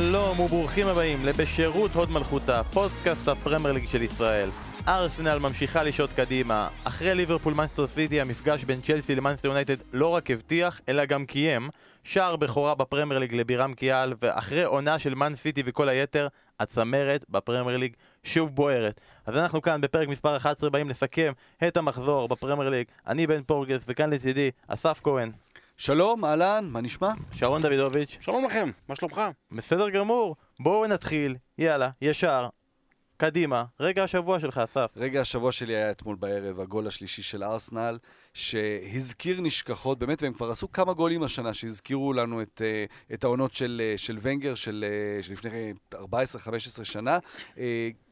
שלום וברוכים הבאים לבשירות הוד מלכותה, פודקאסט הפרמייר ליג של ישראל. ארסנל ממשיכה לשעוט קדימה. אחרי ליברפול מנצ'סטר סיטי המפגש בין צ'לסי למנצ'סטר יונייטד לא רק הבטיח, אלא גם קיים. שער בכורה בפרמייר ליג לבירם כיאל, ואחרי עונה של מן סיטי וכל היתר, הצמרת בפרמייר ליג שוב בוערת. אז אנחנו כאן בפרק מספר 11 באים לסכם את המחזור בפרמייר ליג. אני בן פורגס, וכאן לצידי אסף כהן. שלום, אהלן, מה נשמע? שרון דוידוביץ'. שלום לכם, מה שלומך? בסדר גמור, בואו נתחיל, יאללה, ישר, קדימה, רגע השבוע שלך, אסף. רגע השבוע שלי היה אתמול בערב, הגול השלישי של ארסנל, שהזכיר נשכחות, באמת, והם כבר עשו כמה גולים השנה שהזכירו לנו את, אה, את העונות של, אה, של ונגר, של, אה, של לפני 14-15 שנה.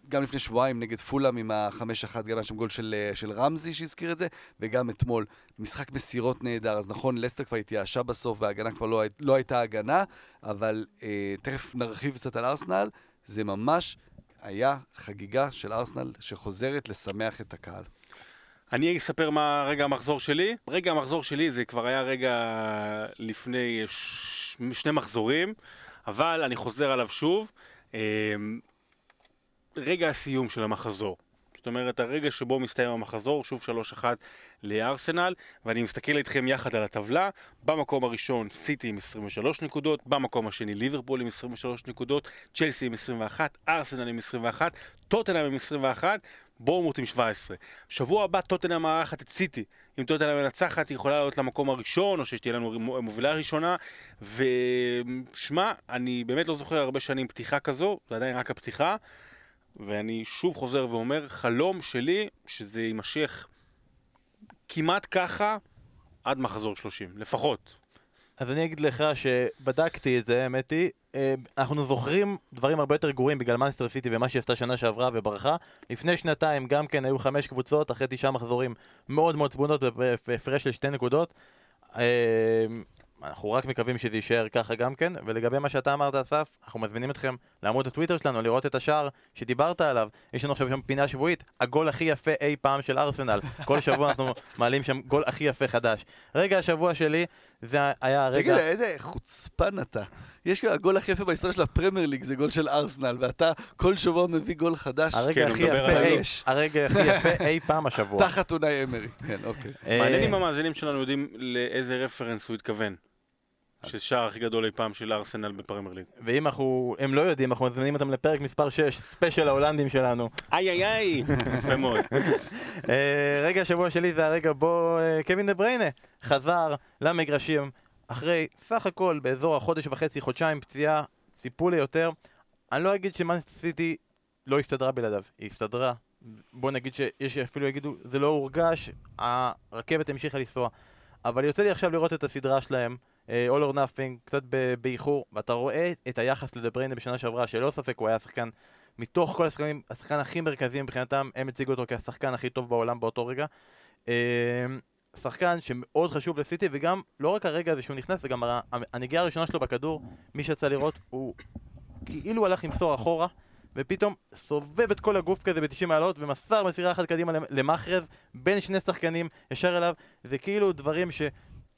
גם לפני שבועיים נגד פולאם עם ה-5-1, גם היה שם גול של, של רמזי שהזכיר את זה, וגם אתמול משחק מסירות נהדר. אז נכון, לסטר כבר התייאשה בסוף וההגנה כבר לא, לא הייתה הגנה, אבל אה, תכף נרחיב קצת על ארסנל. זה ממש היה חגיגה של ארסנל שחוזרת לשמח את הקהל. אני אספר מה רגע המחזור שלי. רגע המחזור שלי זה כבר היה רגע לפני ש... שני מחזורים, אבל אני חוזר עליו שוב. רגע הסיום של המחזור. זאת אומרת, הרגע שבו מסתיים המחזור, שוב 3-1 לארסנל, ואני מסתכל איתכם יחד על הטבלה, במקום הראשון סיטי עם 23 נקודות, במקום השני ליברפול עם 23 נקודות, צ'לסי עם 21, ארסנל עם 21, טוטנאם עם 21, בורמוט עם 17. שבוע הבא טוטנאם מארחת את סיטי. אם טוטנאם מנצחת היא יכולה לעלות למקום הראשון, או שתהיה לנו מובילה ראשונה, ושמע, אני באמת לא זוכר הרבה שנים פתיחה כזו, זה עדיין רק הפתיחה. ואני שוב חוזר ואומר, חלום שלי שזה יימשך כמעט ככה עד מחזור 30, לפחות. אז אני אגיד לך שבדקתי את זה, האמת היא, אה, אנחנו זוכרים דברים הרבה יותר גרועים בגלל מנסטר סיטי ומה שהיא עשתה שנה שעברה וברחה. לפני שנתיים גם כן היו חמש קבוצות, אחרי תשעה מחזורים מאוד מאוד צבונות בהפרש של שתי נקודות. אה, אנחנו רק מקווים שזה יישאר ככה גם כן, ולגבי מה שאתה אמרת אסף, אנחנו מזמינים אתכם לעמוד הטוויטר שלנו, לראות את השער שדיברת עליו, יש לנו עכשיו שם פינה שבועית, הגול הכי יפה אי פעם של ארסנל, כל שבוע אנחנו מעלים שם גול הכי יפה חדש. רגע השבוע שלי, זה היה הרגע... תגיד, איזה חוצפן אתה. יש כאילו הגול הכי יפה בהיסטוריה של הפרמייר ליג זה גול של ארסנל, ואתה כל שבוע מביא גול חדש. הרגע כן, הכי יפה אי, הרגע הכי יפה אי פעם השבוע. תחת אונאי אמרי, כן, אוקיי. מעניין אם המאזינים שלנו יודעים לאיזה רפרנס הוא התכוון. ששער הכי גדול אי פעם של ארסנל בפרמייר ליג. ואם אנחנו, הם לא יודעים, אנחנו מזמינים אותם לפרק מספר 6, ספיישל ההולנדים שלנו. איי איי איי, יפה מאוד. אה, רגע השבוע שלי זה הרגע בו אה, קווין דה בראונה חזר למגרשים אחרי סך הכל באזור החודש וחצי, חודשיים פציעה, ציפו ליותר. אני לא אגיד שמאנסט סיטי לא הסתדרה בלעדיו, היא הסתדרה. בוא נגיד שיש אפילו יגידו, זה לא הורגש, הרכבת המשיכה לנסוע. אבל יוצא לי עכשיו לראות את הסדרה שלהם. אה, All or Nothing, קצת באיחור, ואתה רואה את היחס לדבריינה בשנה שעברה, שללא ספק הוא היה שחקן, מתוך כל השחקנים, השחקן הכי מרכזי מבחינתם, הם הציגו אותו כשחקן הכי טוב בעולם באותו רגע. אה, שחקן שמאוד חשוב לסיטי, וגם לא רק הרגע הזה שהוא נכנס, וגם הנגיעה הראשונה שלו בכדור, מי שיצא לראות, הוא כאילו הלך למסור אחורה, ופתאום סובב את כל הגוף כזה ב-90 מעלות, ומסר מסירה אחת קדימה למאחרז, בין שני שחקנים, ישר אליו, זה כאילו דברים ש...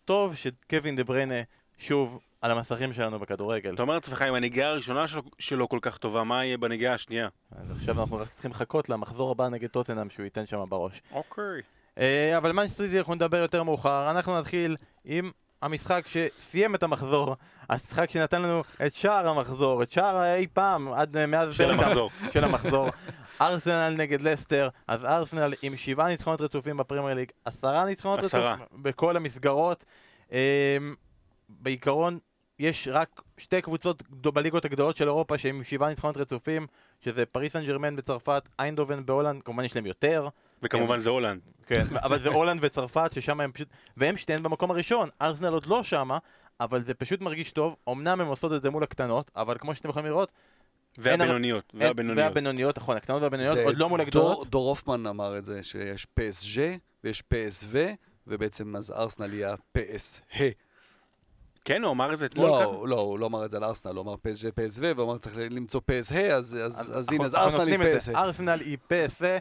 טוב שקווין דה בריינה שוב על המסכים שלנו בכדורגל. אתה אומר לעצמך, אם הנגיעה הראשונה שלו, שלו כל כך טובה, מה יהיה בנגיעה השנייה? אז עכשיו אנחנו רק צריכים לחכות למחזור הבא נגד טוטנאם שהוא ייתן שם בראש. אוקיי. אה, אבל מנצ'סטריטי אנחנו נדבר יותר מאוחר. אנחנו נתחיל עם המשחק שסיים את המחזור, המשחק שנתן לנו את שער המחזור, את שער אי פעם, עד מאז... של המחזור. של המחזור. ארסנל נגד לסטר, אז ארסנל עם שבעה ניצחונות רצופים בפרמייר ליג, עשרה ניצחונות רצופים בכל המסגרות. אמ, בעיקרון יש רק שתי קבוצות בליגות הגדולות של אירופה שהן עם שבעה ניצחונות רצופים, שזה פריס סן ג'רמן בצרפת, איינדהובן בהולנד, כמובן יש להם יותר. וכמובן זה הולנד. כן, אבל זה הולנד וצרפת, ששם הם פשוט... והם שתיהן במקום הראשון, ארסנל עוד לא שמה, אבל זה פשוט מרגיש טוב, אמנם הם עושות את זה מול הקטנות, אבל כמו שאתם יכולים לראות, והבינוניות, והבינוניות. והבינוניות, נכון, הקטנות והבינוניות, עוד לא מול הגדולות. דור הופמן אמר את זה, שיש PSG ויש PSV, ובעצם אז ארסנל יהיה ה-PS-ה. כן, הוא אמר את זה אתמול לא? לא, הוא לא אמר את זה על ארסנל, הוא אמר PSG, PSV, והוא אמר צריך למצוא PS-ה, אז הנה, אז ארסנל היא PS-ה. ארסנל היא PS-ה.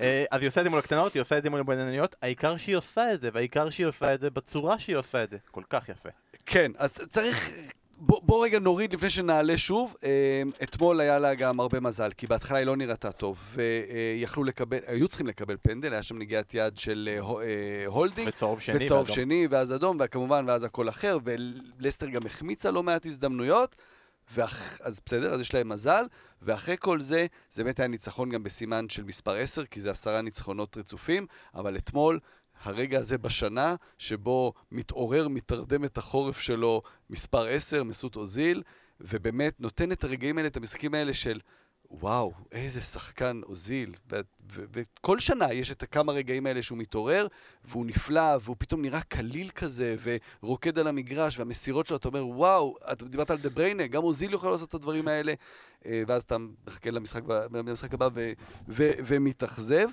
אה, אז היא עושה את זה מול הקטנות, היא עושה את זה מול הבינוניות, העיקר שהיא עושה את זה, והעיקר שהיא עושה את זה בצורה שהיא עושה את זה. כל כך יפה. כן, אז צריך בוא, בוא רגע נוריד לפני שנעלה שוב. אה, אתמול היה לה גם הרבה מזל, כי בהתחלה היא לא נראתה טוב, ויכלו לקבל, היו צריכים לקבל פנדל, היה שם נגיעת יד של אה, הו- הולדינג. וצהוב שני וצהוב. שני, ואז אדום, וכמובן, ואז הכל אחר, ולסטר גם החמיצה לא מעט הזדמנויות, ואח... אז בסדר, אז יש להם מזל, ואחרי כל זה, זה באמת היה ניצחון גם בסימן של מספר 10, כי זה עשרה ניצחונות רצופים, אבל אתמול, הרגע הזה בשנה, שבו מתעורר, מתרדמת החורף שלו מספר 10, מסות אוזיל, ובאמת נותן את הרגעים האלה, את המשחקים האלה של... וואו, איזה שחקן אוזיל. וכל שנה יש את הכמה רגעים האלה שהוא מתעורר, והוא נפלא, והוא פתאום נראה קליל כזה, ורוקד על המגרש, והמסירות שלו, אתה אומר, וואו, אתה דיברת על דה בריינה, גם אוזיל יוכל לעשות את הדברים האלה, אה, ואז אתה מחכה למשחק, למשחק הבא ו- ו- ומתאכזב.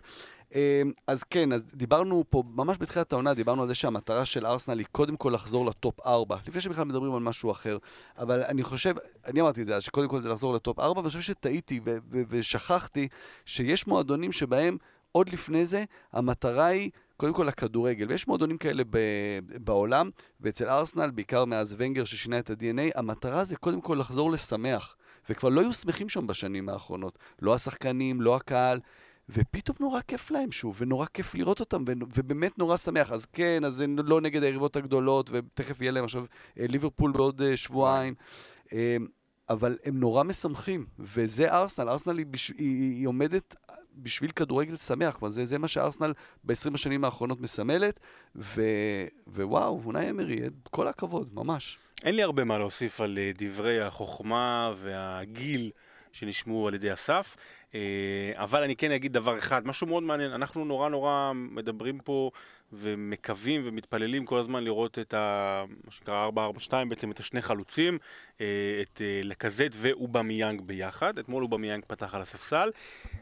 אה, אז כן, אז דיברנו פה, ממש בתחילת העונה, דיברנו על זה שהמטרה של ארסנל היא קודם כל לחזור לטופ 4, לפני שבכלל מדברים על משהו אחר. אבל אני חושב, אני אמרתי את זה, אז שקודם כל זה לחזור לטופ 4, ואני חושב שטעיתי ו- ו- ושכחתי שיש מועדונים שבהם עוד לפני זה המטרה היא קודם כל הכדורגל. ויש מועדונים כאלה ב- בעולם, ואצל ארסנל, בעיקר מאז ונגר ששינה את ה-DNA, המטרה זה קודם כל לחזור לשמח. וכבר לא היו שמחים שם בשנים האחרונות. לא השחקנים, לא הקהל. ופתאום נורא כיף להם שוב, ונורא כיף לראות אותם, ו- ובאמת נורא שמח. אז כן, אז זה לא נגד היריבות הגדולות, ותכף יהיה להם עכשיו אה, ליברפול בעוד אה, שבועיים. אה, אבל הם נורא משמחים, וזה ארסנל. ארסנל היא, בש... היא, היא עומדת בשביל כדורגל שמח, כלומר זה, זה מה שארסנל ב-20 השנים האחרונות מסמלת, ו... ווואו, אונאי אמרי, כל הכבוד, ממש. אין לי הרבה מה להוסיף על דברי החוכמה והגיל שנשמעו על ידי אסף, אה, אבל אני כן אגיד דבר אחד, משהו מאוד מעניין, אנחנו נורא נורא מדברים פה ומקווים ומתפללים כל הזמן לראות את ה... מה שנקרא 442, בעצם את השני חלוצים, אה, את אה, לקזט ואובמיאנג ביחד. אתמול אובמיאנג פתח על הספסל,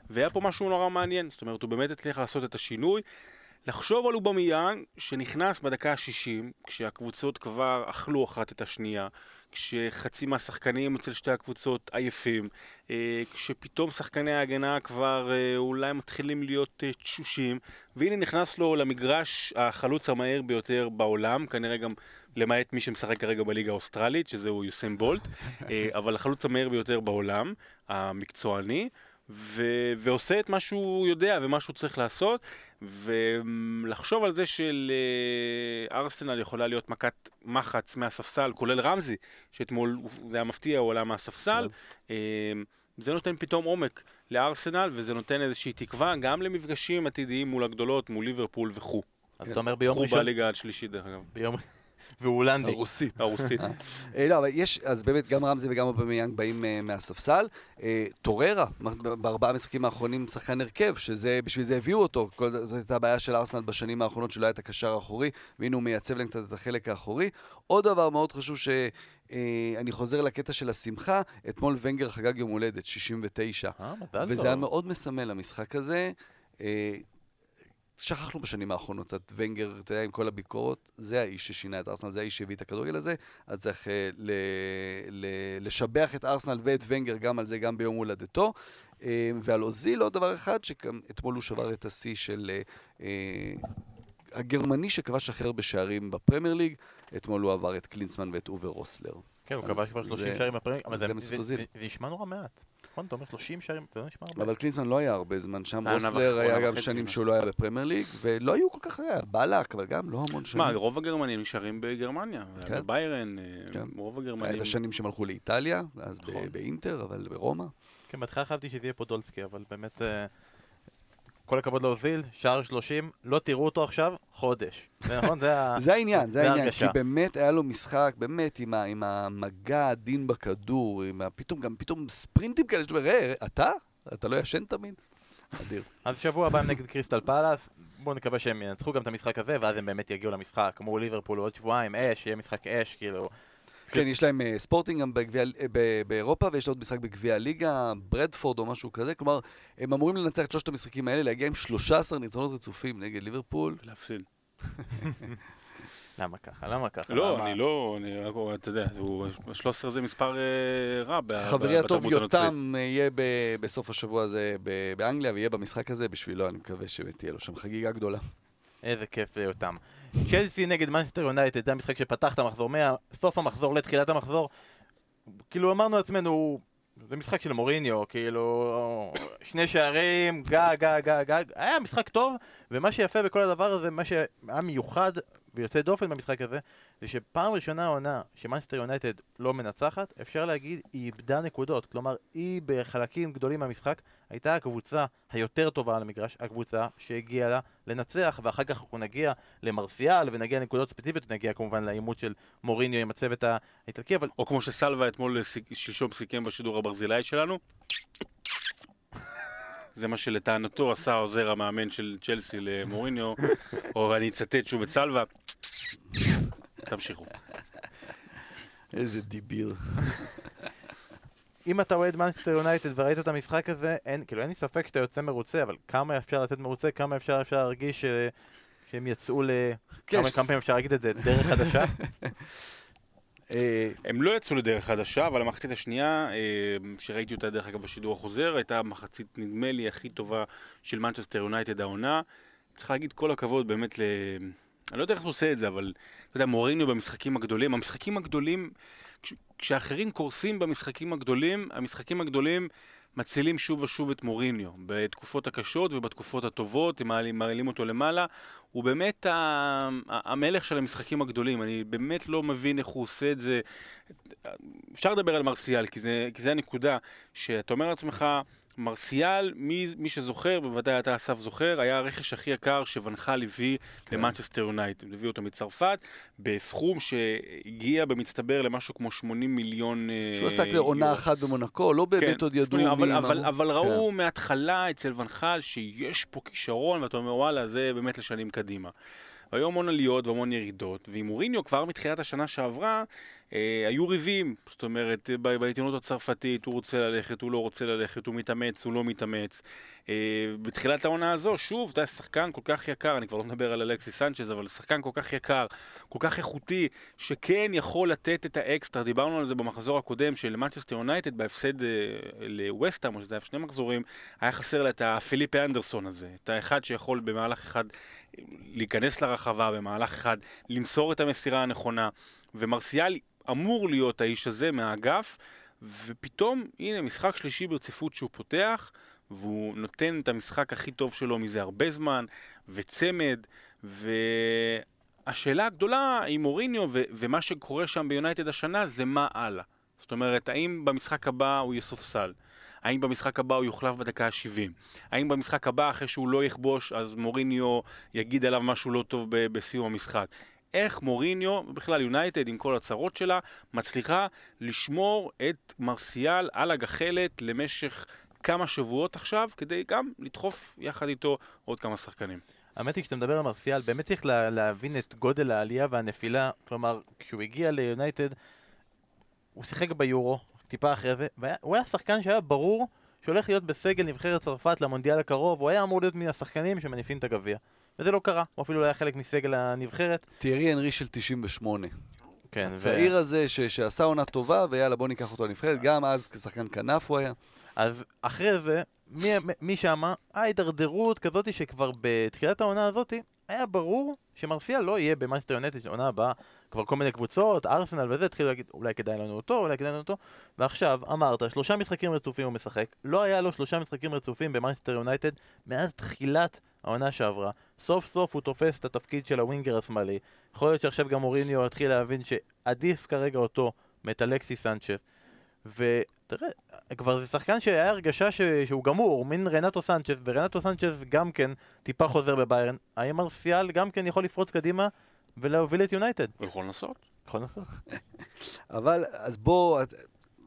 והיה פה משהו נורא מעניין, זאת אומרת, הוא באמת הצליח לעשות את השינוי. לחשוב על אובמיאנג שנכנס בדקה ה-60, כשהקבוצות כבר אכלו אחת את השנייה, כשחצי מהשחקנים אצל שתי הקבוצות עייפים, אה, כשפתאום שחקני ההגנה כבר אה, אולי מתחילים להיות אה, תשושים, והנה נכנס לו למגרש החלוץ המהיר ביותר בעולם, כנראה גם למעט מי שמשחק כרגע בליגה האוסטרלית, שזהו יוסיין בולט, אבל החלוץ המהיר ביותר בעולם, המקצועני. ו- ועושה את מה שהוא יודע ומה שהוא צריך לעשות, ולחשוב על זה של אה, ארסנל יכולה להיות מכת מחץ מהספסל, כולל רמזי, שאתמול זה היה מפתיע, הוא עלה מהספסל. אה, זה נותן פתאום עומק לארסנל, וזה נותן איזושהי תקווה גם למפגשים עתידיים מול הגדולות, מול ליברפול וכו'. אז אתה אומר ביום ראשון... בליגה השלישית דרך אגב, ביום... והוא הולנדי. הרוסית. הרוסית. אה, לא, אבל יש, אז באמת גם רמזי וגם אובמיאנג באים אה, מהספסל. אה, טוררה, בארבעה המשחקים האחרונים שחקן הרכב, שזה, בשביל זה הביאו אותו. זאת הייתה הבעיה של ארסנל בשנים האחרונות, שלא היה את הקשר האחורי, והנה הוא מייצב להם קצת את החלק האחורי. עוד דבר מאוד חשוב ש... אני חוזר לקטע של השמחה, אתמול ונגר חגג יום הולדת, 69. אה, מזל טוב. וזה היה מאוד מסמל למשחק הזה. שכחנו בשנים האחרונות קצת, ונגר, אתה יודע, עם כל הביקורות, זה האיש ששינה את ארסנל, זה האיש שהביא את הכדורגל הזה, אז צריך אה, ל, ל, לשבח את ארסנל ואת ונגר גם על זה, גם ביום הולדתו. אה, ועל אוזיל עוד דבר אחד, שאתמול הוא שבר את השיא של אה, אה, הגרמני שכבש הכי הרבה שערים בפרמייר ליג, אתמול הוא עבר את קלינסמן ואת אווה רוסלר. כן, הוא כבש כבר 30 זה- שערים בפרמייר, אבל זה זה. זה זה נשמע נורא מעט. נכון, אתה אומר 30 שערים, זה לא נשמע הרבה. אבל קלינסמן לא היה הרבה זמן שם, היה רוסלר היה גם שנים. שהוא לא היה בפרמייר ליג, ולא היו כל כך, היה בלק, אבל גם לא המון שנים. מה, רוב הגרמנים נשארים בגרמניה, כן. בביירן, אה, כן. רוב היה הגרמנים. את השנים שהם הלכו לאיטליה, אז ב- נכון. באינטר, אבל ברומא. כן, בהתחלה חשבתי שזה יהיה פודולסקי, אבל באמת... כל הכבוד להוזיל, שער 30, לא תראו אותו עכשיו, חודש. זה נכון? זה ה... זה העניין, זה העניין, כי. באמת היה לו משחק, באמת, עם ה- עם המגע העדין בכדור, עם ה- פתאום, גם פתאום ספרינטים כאלה, שאתה אומר, "אה, אתה? אתה לא ישן תמיד? אדיר. אז שבוע הבא נגד קריסטל פאלאס, בואו נקווה שהם ינצחו גם את המשחק הזה, ואז הם באמת יגיעו למשחק, כמו ליברפול עוד שבועיים, אש, יהיה משחק אש, כאילו... כן, יש להם אה, ספורטינג גם בגביע- באירופה, ויש עוד משחק בגביע הליגה, ברדפורד או משהו כזה. כלומר, הם אמורים לנצח את שלושת המשחקים האלה, להגיע עם 13 ניצחונות רצופים נגד ליברפול. להפסיד. למה ככה? למה ככה? לא, למה- אני לא, אני רק, אתה יודע, הוא- 13 זה מספר אה, רע ב- חברי ב- הטוב בתרבות הנוצרית. יותם אה, יהיה בסוף השבוע הזה ב- באנגליה, ויהיה במשחק הזה בשבילו, אני מקווה שתהיה לו שם חגיגה גדולה. איזה כיף ליותם. צ'לסי נגד מנצ'סטר יונייטד, זה המשחק שפתח את המחזור, מסוף המחזור לתחילת המחזור. כאילו אמרנו לעצמנו, זה משחק של מוריניו, כאילו, שני שערים, גג, גג, גג, גג, היה משחק טוב, ומה שיפה בכל הדבר הזה, מה שהיה מיוחד ויוצא דופן במשחק הזה, זה שפעם ראשונה העונה שמאנסטר יונייטד לא מנצחת, אפשר להגיד, היא איבדה נקודות. כלומר, היא בחלקים גדולים מהמשחק הייתה הקבוצה היותר טובה על המגרש, הקבוצה שהגיעה לה לנצח, ואחר כך אנחנו נגיע למרסיאל ונגיע לנקודות ספציפיות, ונגיע כמובן לעימות של מוריניו עם הצוות האיטלקי, אבל... או כמו שסלווה אתמול שלשום סיכם בשידור הברזילאי שלנו. זה מה שלטענתו עשה עוזר המאמן של צ'לסי למוריניו, או אני אצטט שוב את סלווה. תמשיכו. איזה דיביל. אם אתה אוהד מנסטר יונייטד וראית את המשחק הזה, אין, כאילו אין לי ספק שאתה יוצא מרוצה, אבל כמה אפשר לצאת מרוצה, כמה אפשר אפשר להרגיש ש... שהם יצאו ל... כן, כמה, פעמים אפשר להגיד את זה, דרך חדשה? אה, הם לא יצאו לדרך חדשה, אבל המחצית השנייה, אה, שראיתי אותה דרך אגב בשידור החוזר, הייתה המחצית, נדמה לי, הכי טובה של מנצ'סטר יונייטד העונה. צריך להגיד כל הכבוד באמת. אני לא יודע איך הוא עושה את זה, אבל אתה יודע, מוריניו במשחקים הגדולים, המשחקים הגדולים, כשאחרים קורסים במשחקים הגדולים, המשחקים הגדולים מצילים שוב ושוב את מוריניו. בתקופות הקשות ובתקופות הטובות, הם מעלים, אותו למעלה. הוא באמת המלך של המשחקים הגדולים. אני באמת לא מבין איך הוא עושה את זה. אפשר לדבר על מרסיאל, כי זה, כי זה הנקודה, שאתה אומר לעצמך... מרסיאל, מי, מי שזוכר, בוודאי אתה אסף זוכר, היה הרכש הכי יקר שוונחל הביא כן. למנצ'סטר יונייטד. הביא אותו מצרפת, בסכום שהגיע במצטבר למשהו כמו 80 מיליון... אה, שהוא עשה כזה עונה אחת במונקו, לא באמת כן, עוד ידעו מי... אבל, אבל, אבל כן. ראו מההתחלה אצל ונחל שיש פה כישרון, ואתה אומר, וואלה, זה באמת לשנים קדימה. והיו המון עליות והמון ירידות, ועם מוריניו כבר מתחילת השנה שעברה, היו ריבים, זאת אומרת, בעיתונות הצרפתית, הוא רוצה ללכת, הוא לא רוצה ללכת, הוא מתאמץ, הוא לא מתאמץ. אה, בתחילת העונה הזו, שוב, אתה יודע, שחקן כל כך יקר, אני כבר לא מדבר על אלכסיס סנצ'ז, אבל שחקן כל כך יקר, כל כך איכותי, שכן יכול לתת את האקסטרה, דיברנו על זה במחזור הקודם של מנצ'סטר יונייטד, בהפסד אה, לווסטהאם, או שזה היה שני מחזורים, היה חסר לה את הפליפה אנדרסון הזה, את האחד שיכול במהלך אחד להיכנס לרחבה, במהלך אחד למסור את המסירה הנכונה, ומרסיאל אמור להיות האיש הזה מהאגף, ופתאום, הנה, משחק שלישי ברציפות שהוא פותח, והוא נותן את המשחק הכי טוב שלו מזה הרבה זמן, וצמד, והשאלה הגדולה עם מוריניו ו- ומה שקורה שם ביונייטד השנה זה מה הלאה. זאת אומרת, האם במשחק הבא הוא יסופסל? האם במשחק הבא הוא יוחלף בדקה ה-70? האם במשחק הבא, אחרי שהוא לא יכבוש, אז מוריניו יגיד עליו משהו לא טוב בסיום המשחק? איך מוריניו, בכלל יונייטד עם כל הצרות שלה, מצליחה לשמור את מרסיאל על הגחלת למשך כמה שבועות עכשיו, כדי גם לדחוף יחד איתו עוד כמה שחקנים. האמת היא, כשאתה מדבר על מרסיאל, באמת צריך לה, להבין את גודל העלייה והנפילה. כלומר, כשהוא הגיע ליונייטד, הוא שיחק ביורו, טיפה אחרי זה, והוא היה שחקן שהיה ברור שהולך להיות בסגל נבחרת צרפת למונדיאל הקרוב, הוא היה אמור להיות מן השחקנים שמניפים את הגביע. וזה לא קרה, הוא אפילו לא היה חלק מסגל הנבחרת. תיארי אנרי של 98. כן, הצעיר ו... הזה ש- שעשה עונה טובה, ויאללה בוא ניקח אותו לנבחרת, גם אז כשחקן כנף הוא היה. אז אחרי זה, משם, ההידרדרות כזאת שכבר בתחילת העונה הזאת, היה ברור שמרסיאל לא יהיה במאסטר יונטד של עונה הבאה. כבר כל מיני קבוצות, ארסנל וזה, התחילו להגיד אולי כדאי לנו אותו, אולי כדאי לנו אותו. ועכשיו, אמרת, שלושה משחקים רצופים הוא משחק. לא היה לו שלושה משחקים רצופים במנצ'סטר יונייטד מאז תחילת העונה שעברה. סוף סוף הוא תופס את התפקיד של הווינגר השמאלי. יכול להיות שעכשיו גם מוריניו יתחיל להבין שעדיף כרגע אותו מת אלכסיס סנצ'ז. ותראה, כבר זה שחקן שהיה הרגשה ש... שהוא גמור, מין רנטו סנצ'ס, ורנטו סנצ'ס גם כן טיפה חוזר בביירן. האם מרסיאל גם כן יכול לפרוץ קדימה ולהוביל את יונייטד? הוא יכול לנסות. יכול לנסות. אבל, אז בוא,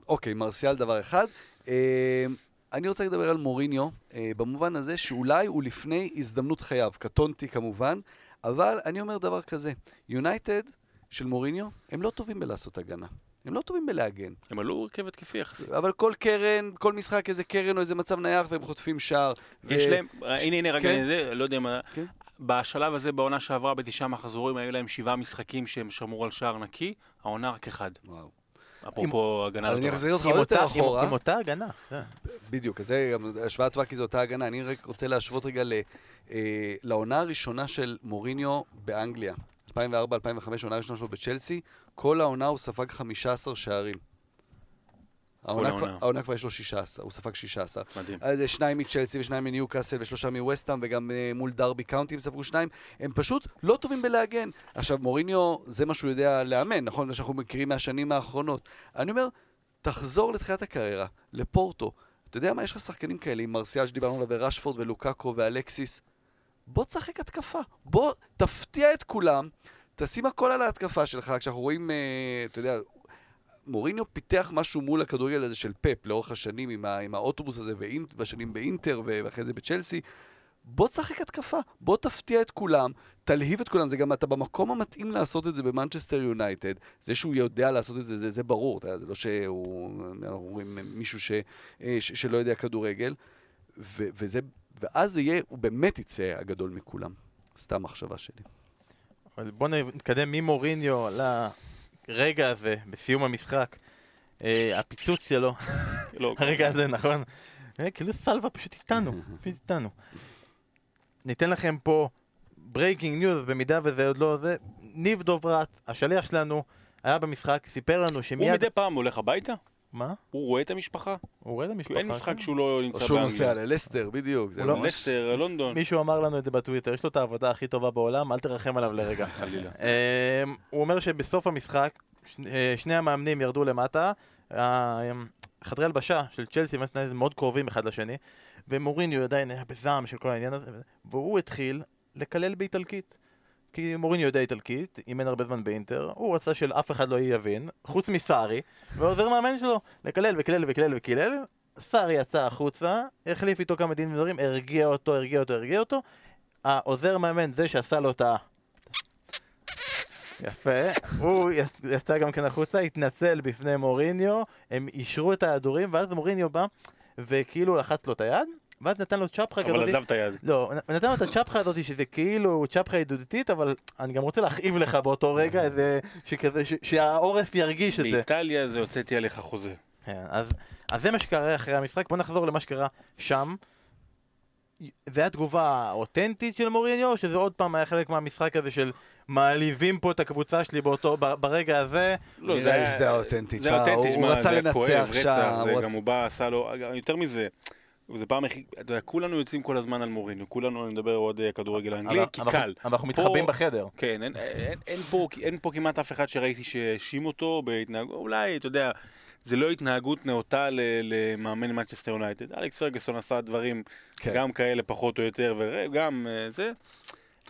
אוקיי, מרסיאל דבר אחד. אה, אני רוצה לדבר על מוריניו, אה, במובן הזה שאולי הוא לפני הזדמנות חייו. קטונתי כמובן, אבל אני אומר דבר כזה, יונייטד של מוריניו, הם לא טובים בלעשות הגנה. הם לא טובים בלהגן. הם עלו הרכב התקפי יחסית. אבל כל קרן, כל משחק איזה קרן או איזה מצב נייח והם חוטפים שער. יש ו... להם, הנה הנה רגע, כן? זה, לא יודע מה, כן? בשלב הזה בעונה שעברה בתשעה מחזורים היו להם שבעה משחקים שהם שמרו על שער נקי, העונה רק אחד. וואו. אפרופו הגנה לטובה. אני אחזיר אותך עוד יותר אחורה. עם אותה הגנה. בדיוק, אז זה גם השוואה טובה כי זו אותה הגנה. אני רק רוצה להשוות רגע אה, לעונה הראשונה של מוריניו באנגליה. 2004-2005, עונה ראשונה שלו בצ'לסי, כל העונה הוא ספג 15 שערים. העונה כבר- העונה. כבר יש לו 16, הוא ספג 16. מדהים. אז זה שניים מצ'לסי ושניים מניוקאסל ושלושה מווסטהאם וגם אה, מול דרבי קאונטי הם ספגו שניים. הם פשוט לא טובים בלהגן. עכשיו, מוריניו, זה מה שהוא יודע לאמן, נכון? מה שאנחנו מכירים מהשנים האחרונות. אני אומר, תחזור לתחילת הקריירה, לפורטו. אתה יודע מה, יש לך שחקנים כאלה, עם מרסיאל שדיברנו עליו, ורשפורד ולוקאקו ואלקסיס. בוא תשחק התקפה. בוא תפתיע את כולם, תשים הכל על ההתקפה שלך. כשאנחנו רואים, אה, אתה יודע, מוריניו פיתח משהו מול הכדורגל הזה של פפ לאורך השנים עם, ה, עם האוטובוס הזה, ואינט, בשנים באינטר ואחרי זה בצ'לסי. בוא תשחק התקפה, בוא תפתיע את כולם, תלהיב את כולם, זה גם אתה במקום המתאים לעשות את זה במנצ'סטר יונייטד. זה שהוא יודע לעשות את זה, זה, זה ברור, אתה זה לא שהוא, אנחנו רואים מישהו ש, אה, ש, שלא יודע כדורגל, ו, וזה, ואז זה יהיה, הוא באמת יצא הגדול מכולם. סתם מחשבה שלי. אבל בואו נתקדם ממוריניו לרגע הזה, בסיום המשחק. אה, הפיצוץ שלו, לא, הרגע הזה, נכון? אה, כאילו סלווה פשוט איתנו, פשוט איתנו. ניתן לכם פה breaking news, במידה וזה עוד לא זה. ניב דוברת, השליח שלנו, היה במשחק, סיפר לנו הוא שמיד... מדי פעם הולך הביתה? מה? הוא רואה את המשפחה? הוא רואה את המשפחה? אין משחק כן. שהוא לא או נמצא שהוא נוסע באנגליה. ללסטר, בדיוק. לא- לסטר, לונדון. מישהו אמר לנו את זה בטוויטר, יש לו את העבודה הכי טובה בעולם, אל תרחם עליו לרגע. חלילה. אמ, הוא אומר שבסוף המשחק, שני- אה, המאמנים ירדו למטה, אמ, חדרי הלבשה של צ'לסי מאוד קרובים אחד לשני, ומוריניו עדיין היה בזעם של כל העניין הזה, והוא התחיל לקלל באיטלקית. כי מוריניו יודע איטלקית, אימן הרבה זמן באינטר, הוא רצה שאף אחד לא יבין, חוץ מסארי, ועוזר מאמן שלו, לקלל וקלל וקלל וקילל, סארי יצא החוצה, החליף איתו כמה דין ודברים, הרגיע אותו, הרגיע אותו, הרגיע אותו, העוזר מאמן, זה שעשה לו את ה... יפה, הוא יצ- יצא גם כן החוצה, התנצל בפני מוריניו, הם אישרו את ההדורים, ואז מוריניו בא וכאילו לחץ לו את היד, ואז נתן לו צ'פחה כזאת. אבל עזב את היד. לא, נתן לו את הצ'פחה הזאת שזה כאילו צ'פחה ידידותית, אבל אני גם רוצה להכאיב לך באותו רגע, איזה, שכזה, שהעורף ירגיש את זה. באיטליה זה הוצאתי עליך חוזה. כן, אז, אז זה מה שקרה אחרי המשחק, בוא נחזור למה שקרה שם. זה היה תגובה אותנטית של מוריניו, שזה עוד פעם היה חלק מהמשחק הזה של מעליבים פה את הקבוצה שלי באותו, ב- ברגע הזה? לא, שזה היה אותנטי. זה אותנטי, הוא רצה זה לנצח כואב, שם, זה הוא בא, עשה לו, יותר מזה, זה פעם הכי, אתה יודע, כולנו יוצאים כל הזמן על מוריניו, כולנו, אני מדבר עוד אה, כדורגל האנגלי, כי אבל קל. אנחנו- אנחנו מתחבאים פה- בחדר. כן, אין, אין, אין, פה, אין פה כמעט אף אחד שראיתי שהאשים אותו בהתנהגות, אולי, אתה יודע, זה לא התנהגות נאותה ל- למאמן מנצ'סטר יונייטד. אלכס פרגוסון עשה דברים כן. גם כאלה פחות או יותר, וגם אה, זה.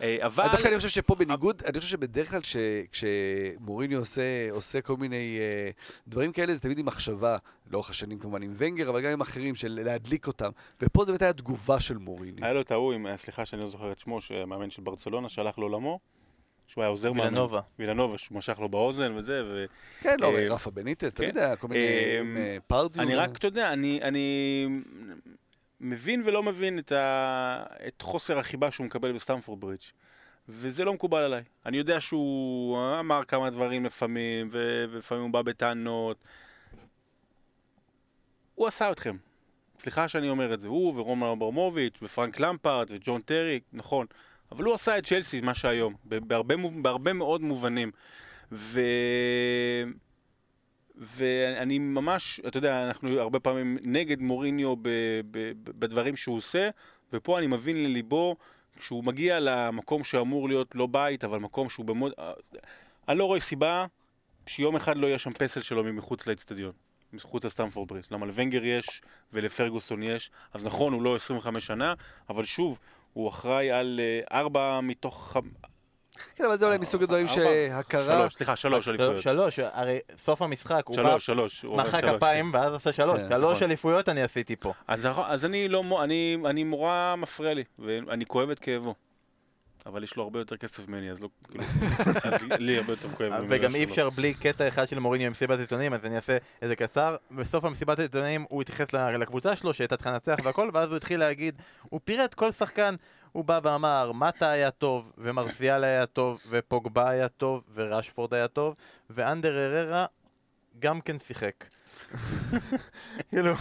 אה, אבל... דווקא אני חושב שפה בניגוד, אני חושב שבדרך כלל כש- כשמוריניו עושה, עושה כל מיני אה, דברים כאלה, זה תמיד עם מחשבה, לאורך השנים כמובן עם ונגר, אבל גם עם אחרים, של להדליק אותם. ופה זה באמת היה תגובה של מוריניו. היה לו את ההוא, סליחה שאני לא זוכר את שמו, שמאמן של ברצלונה שהלך לעולמו, שהוא היה עוזר מאמן. וילנובה. וילנובה, שהוא משך לו באוזן וזה, ו... כן, לא, אה, רפה בניטס, כן. תמיד היה כל מיני אה, אה, פרדיו. אני רק, אתה יודע, אני, אני מבין ולא מבין את, ה... את חוסר החיבה שהוא מקבל בסטמפורד ברידג'. וזה לא מקובל עליי. אני יודע שהוא אמר כמה דברים לפעמים, ו... ולפעמים הוא בא בטענות. הוא עשה אתכם. סליחה שאני אומר את זה. הוא ורומן אברמוביץ' ופרנק למפרט וג'ון טרי, נכון. אבל הוא עשה את צ'לסי, מה שהיום, בהרבה, מוב- בהרבה מאוד מובנים. ו... ואני ממש, אתה יודע, אנחנו הרבה פעמים נגד מוריניו ב- ב- ב- בדברים שהוא עושה, ופה אני מבין לליבו, כשהוא מגיע למקום שאמור להיות לא בית, אבל מקום שהוא במוד... אני לא רואה סיבה שיום אחד לא יהיה שם פסל שלו מחוץ לאצטדיון, מחוץ לסטמפורד ברידג'. למה לוונגר יש ולפרגוסון יש, אז נכון, הוא לא 25 שנה, אבל שוב, הוא אחראי על אה, ארבע מתוך... כן, אבל זה אולי מסוג הדברים? שהכרה... שלוש, סליחה, שלוש אליפויות. שלוש, הרי סוף המשחק, הוא בא, מחא. כפיים, ואז עשה שלוש. כן, שלוש נכון. אליפויות אני עשיתי פה. אז, אז אני לא, אני מורה מפריע לי, ואני כואב את כאבו. אבל יש לו הרבה יותר כסף ממני, אז לא, כאילו, אז לי הרבה יותר כואב. ממנו וגם. אי אפשר בלי קטע אחד של מוריניו במסיבת עיתונאים, אז אני אעשה איזה קצר. בסוף המסיבת העיתונאים הוא התייחס לקבוצה שלו, שהייתה צריכה לנצח והכל, ואז הוא התחיל להגיד, הוא פירט כל שחקן, הוא בא ואמר, מטה היה טוב, ומרסיאל היה טוב, ופוגבה היה טוב, ורשפורד היה טוב, ואנדר אררה גם כן שיחק. כאילו,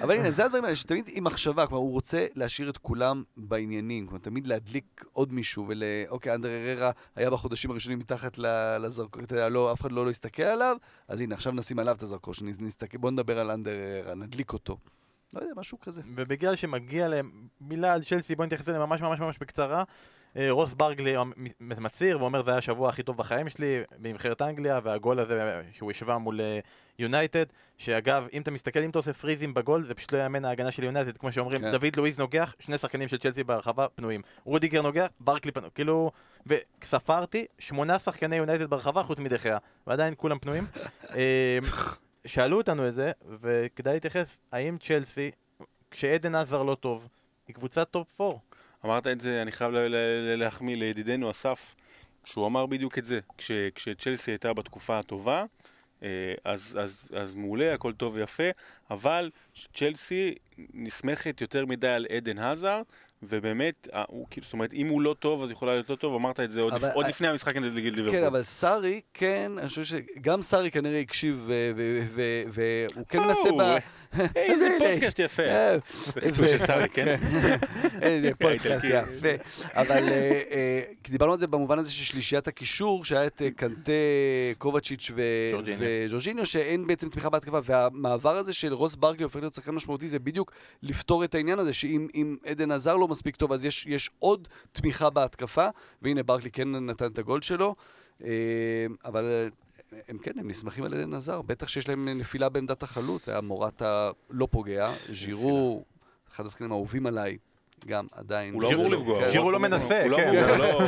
אבל הנה, זה הדברים האלה, שתמיד עם מחשבה, כלומר, הוא רוצה להשאיר את כולם בעניינים, כלומר, תמיד להדליק עוד מישהו, ול... אוקיי, אנדר אררה היה בחודשים הראשונים מתחת ל- לזרקור, אתה יודע, לא, אף אחד לא, לא הסתכל עליו, אז הנה, עכשיו נשים עליו את הזרקור, שנסתכל, בוא נדבר על אנדר אררה, נדליק אותו. לא יודע, משהו כזה. ובגלל שמגיע להם מילה על צ'לסי, בוא נתייחס אליהם ממש ממש ממש בקצרה. אה, רוס ברקלי מ- מצהיר ואומר זה היה השבוע הכי טוב בחיים שלי בנבחרת אנגליה והגול הזה שהוא השווה מול אה, יונייטד שאגב אם אתה מסתכל אם אתה עושה freeze ים בגול זה פשוט לא יאמן ההגנה של יונייטד. כמו שאומרים כן. דוד לואיז נוגח שני שחקנים של צ'לסי ברחבה פנויים. רודיגר נוגח ברקלי פנוי. כאילו וספרתי שמונה שחקני יונייטד ברחבה חוץ מדה חאה ועדיין כולם פנויים. אה, שאלו אותנו את זה וכדאי להתייחס האם צ'לסי כשעדן הזאר לא טוב היא קבוצת top 4 אמרת את זה, אני חייב להחמיא לידידנו אסף, שהוא אמר בדיוק את זה. כש, כשצ'לסי הייתה בתקופה הטובה, אה, אז, אז, אז מעולה, הכל טוב ויפה, אבל צ'לסי נסמכת יותר מדי על עדן הזאר, ובאמת, אה, הוא, כאילו, זאת אומרת, אם הוא לא טוב, אז יכולה להיות לא טוב, אמרת את זה עוד, אבל- עוד לפני המשחק נגד ליברפול. כן, אבל סארי, כן, אני חושב שגם סארי כנראה הקשיב, והוא כן מנסה ב... איזה פודקאסט יפה. אה, של סארי, כן? אין, פודקאסט. יפה. אבל אה, אה, דיברנו על זה במובן הזה של שלישיית הקישור, שהיה את אה, קנטה, קובצ'יץ'. וג'ורג'יניו, שאין בעצם תמיכה בהתקפה, והמעבר הזה של רוס ברקלי הופך להיות שחקן משמעותי, זה בדיוק לפתור את העניין הזה, שאם אם עדן עזר לא מספיק טוב, אז יש, עוד תמיכה בהתקפה, והנה ברקלי כן נתן את הגול שלו. אה, אבל אה, הם כן, הם נסמכים על עדן עזר, בטח שיש להם נפילה בעמדת החלוץ, היה מורטה לא פוגע, ז'ירו, אחד השחקנים האהובים עליי, גם עדיין. הוא לא אמור לפגוע. ג'ירו הוא לא מנסה, לא כן. לא...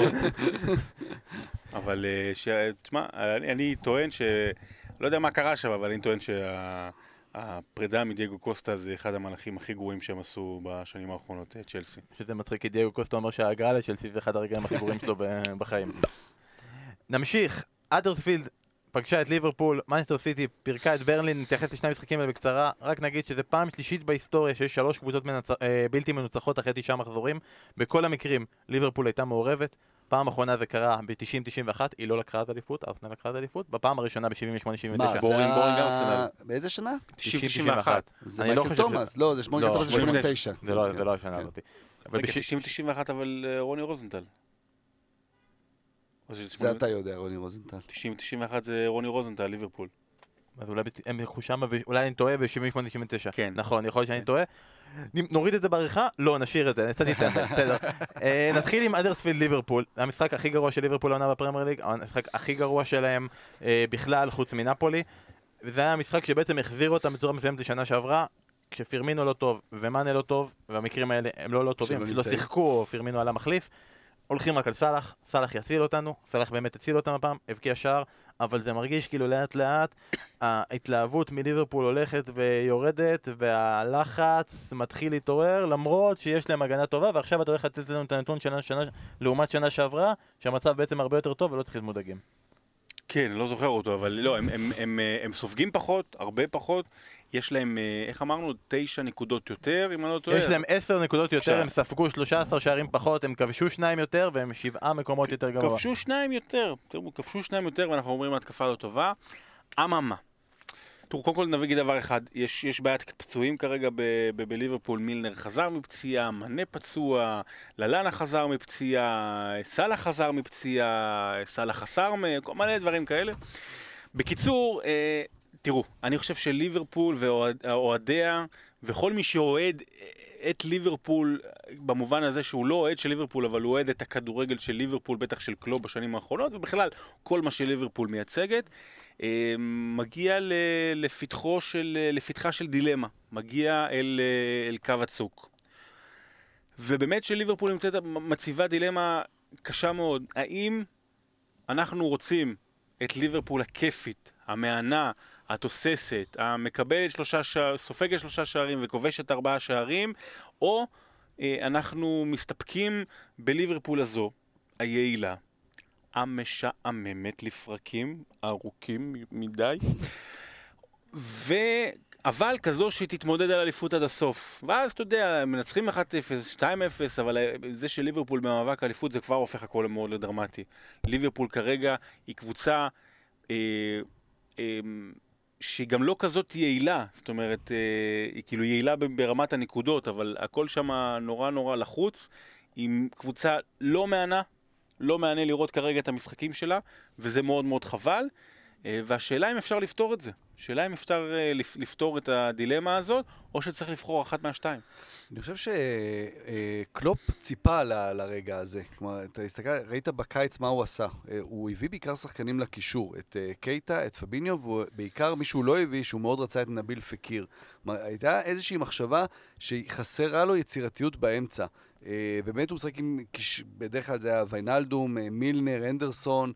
אבל, אה, תשמע, אני אני טוען ש... לא יודע מה קרה שם, אבל אני טוען שהפרידה מדייגו קוסטה זה אחד המהלכים הכי גרועים שהם עשו בשנים האחרונות, אה, צ'לסי. שזה מצחיק כי דייגו קוסטה אומר שההגעה לצ'לסי זה אחד הרגעים הכי גרועים שלו בחיים. נמשיך, האדרספילד פגשה את ליברפול, מנצ'סטר סיטי פירקה את ברנלי, נתייחס לשני המשחקים האלה בקצרה, רק נגיד שזה פעם שלישית בהיסטוריה שיש שלוש קבוצות מנצ... אה, בלתי מנוצחות אחרי תשעה מחזורים, בכל המקרים ליברפול הייתה מעורבת, פעם אחרונה זה קרה ב-90-91, היא לא לקחה את האליפות, ארסנל לקחה את האליפות, בפעם הראשונה ב-78-79. מה, זה boring, ה- boring ארסנל. באיזה שנה? 90-91. זה אני לא מייקל תומאס, לא, זה שמונה לא, תומאס זה 89. זה לא, זה לא השנה כן. הזאת. אבל רגע, בש- 90-91 אבל אה, רוני רוזנטל. זה אתה יודע, רוני רוזנטל. 90-91 זה רוני רוזנטל, ליברפול. אז אולי הם ילכו שמה, ואולי אני טועה ב-78-79. כן. נכון, יכול להיות שאני כן. טועה. נוריד את זה בעריכה? לא, נשאיר את זה, קצת ניתן, בסדר. אה, נתחיל עם אדרספילד ליברפול, המשחק הכי גרוע של ליברפול העונה בפרמייר ליג, המשחק הכי גרוע שלהם אה, בכלל, חוץ מנפולי. וזה היה המשחק שבעצם החזיר אותם בצורה מסוימת לשנה שעברה, כשפירמינו לא טוב ומאנה לא טוב, והמקרים האלה הם לא לא טובים, לא. שיחקו פירמינו עלה מחליף. הולכים רק על סאלח, סאלח יציל אותנו, סאלח באמת הציל אותם הפעם, הבקיע שער, אבל זה מרגיש כאילו לאט לאט ההתלהבות מליברפול הולכת ויורדת והלחץ מתחיל להתעורר למרות שיש להם הגנה טובה ועכשיו אתה הולך לתת לנו את הנתון שנה, שנה, לעומת שנה שעברה שהמצב בעצם הרבה יותר טוב ולא צריך להיות מודאגים. כן, לא זוכר אותו, אבל לא, הם, הם, הם, אה, הם סופגים פחות, הרבה פחות. יש להם, אה, איך אמרנו, תשע נקודות יותר, אם אני לא טועה. יש להם עשר נקודות יותר, הם ספגו 13 שערים פחות, הם כבשו שניים יותר והם שבעה מקומות יותר גבוה. כבשו שניים יותר, תראו, כבשו שניים יותר ואנחנו אומרים התקפה לא טובה. אממה. תראו, קודם כל נביא דבר אחד, יש, יש בעיית פצועים כרגע בליברפול, מילנר חזר מפציעה, מנה פצוע, ללאנה חזר מפציעה, סאלח חזר מפציעה, סאלח חסר, מלא דברים כאלה. בקיצור, אה, תראו, אני חושב שליברפול ואוהדיה וכל מי שאוהד את ליברפול, במובן הזה שהוא לא אוהד של ליברפול, אבל הוא אוהד את הכדורגל של ליברפול, בטח של קלוב בשנים האחרונות, ובכלל, כל מה שליברפול מייצגת, אה, מגיע לפתחו של, לפתחה של דילמה, מגיע אל, אה, אל קו הצוק. ובאמת שליברפול נמצאת, מציבה דילמה קשה מאוד. האם אנחנו רוצים את ליברפול הכיפית, המהנה, התוססת, המקבלת שלושה שערים, סופגת שלושה שערים וכובשת ארבעה שערים, או אה, אנחנו מסתפקים בליברפול הזו, היעילה, המשעממת לפרקים ארוכים מדי, ו... אבל כזו שתתמודד על אליפות עד הסוף. ואז אתה יודע, מנצחים 1-0, 2-0, אבל זה שליברפול במאבק אליפות זה כבר הופך הכל מאוד לדרמטי. ליברפול כרגע היא קבוצה אה, אה, שהיא גם לא כזאת יעילה, זאת אומרת, אה, היא כאילו יעילה ברמת הנקודות, אבל הכל שם נורא נורא לחוץ, עם קבוצה לא מהנה, לא מהנה לראות כרגע את המשחקים שלה, וזה מאוד מאוד חבל, והשאלה אם אפשר לפתור את זה. שאלה אם אפשר אה, לפ- לפתור את הדילמה הזאת, או שצריך לבחור אחת מהשתיים. אני חושב שקלופ ציפה ל- לרגע הזה. כלומר, אתה הסתכל, ראית בקיץ מה הוא עשה. אה, הוא הביא בעיקר שחקנים לקישור. את אה, קייטה, את פביניו, ובעיקר מי שהוא לא הביא, שהוא מאוד רצה את נביל פקיר. כלומר, הייתה איזושהי מחשבה שחסרה לו יצירתיות באמצע. אה, ובאמת הוא משחק עם, בדרך כלל זה היה ויינלדום, אה, מילנר, אנדרסון,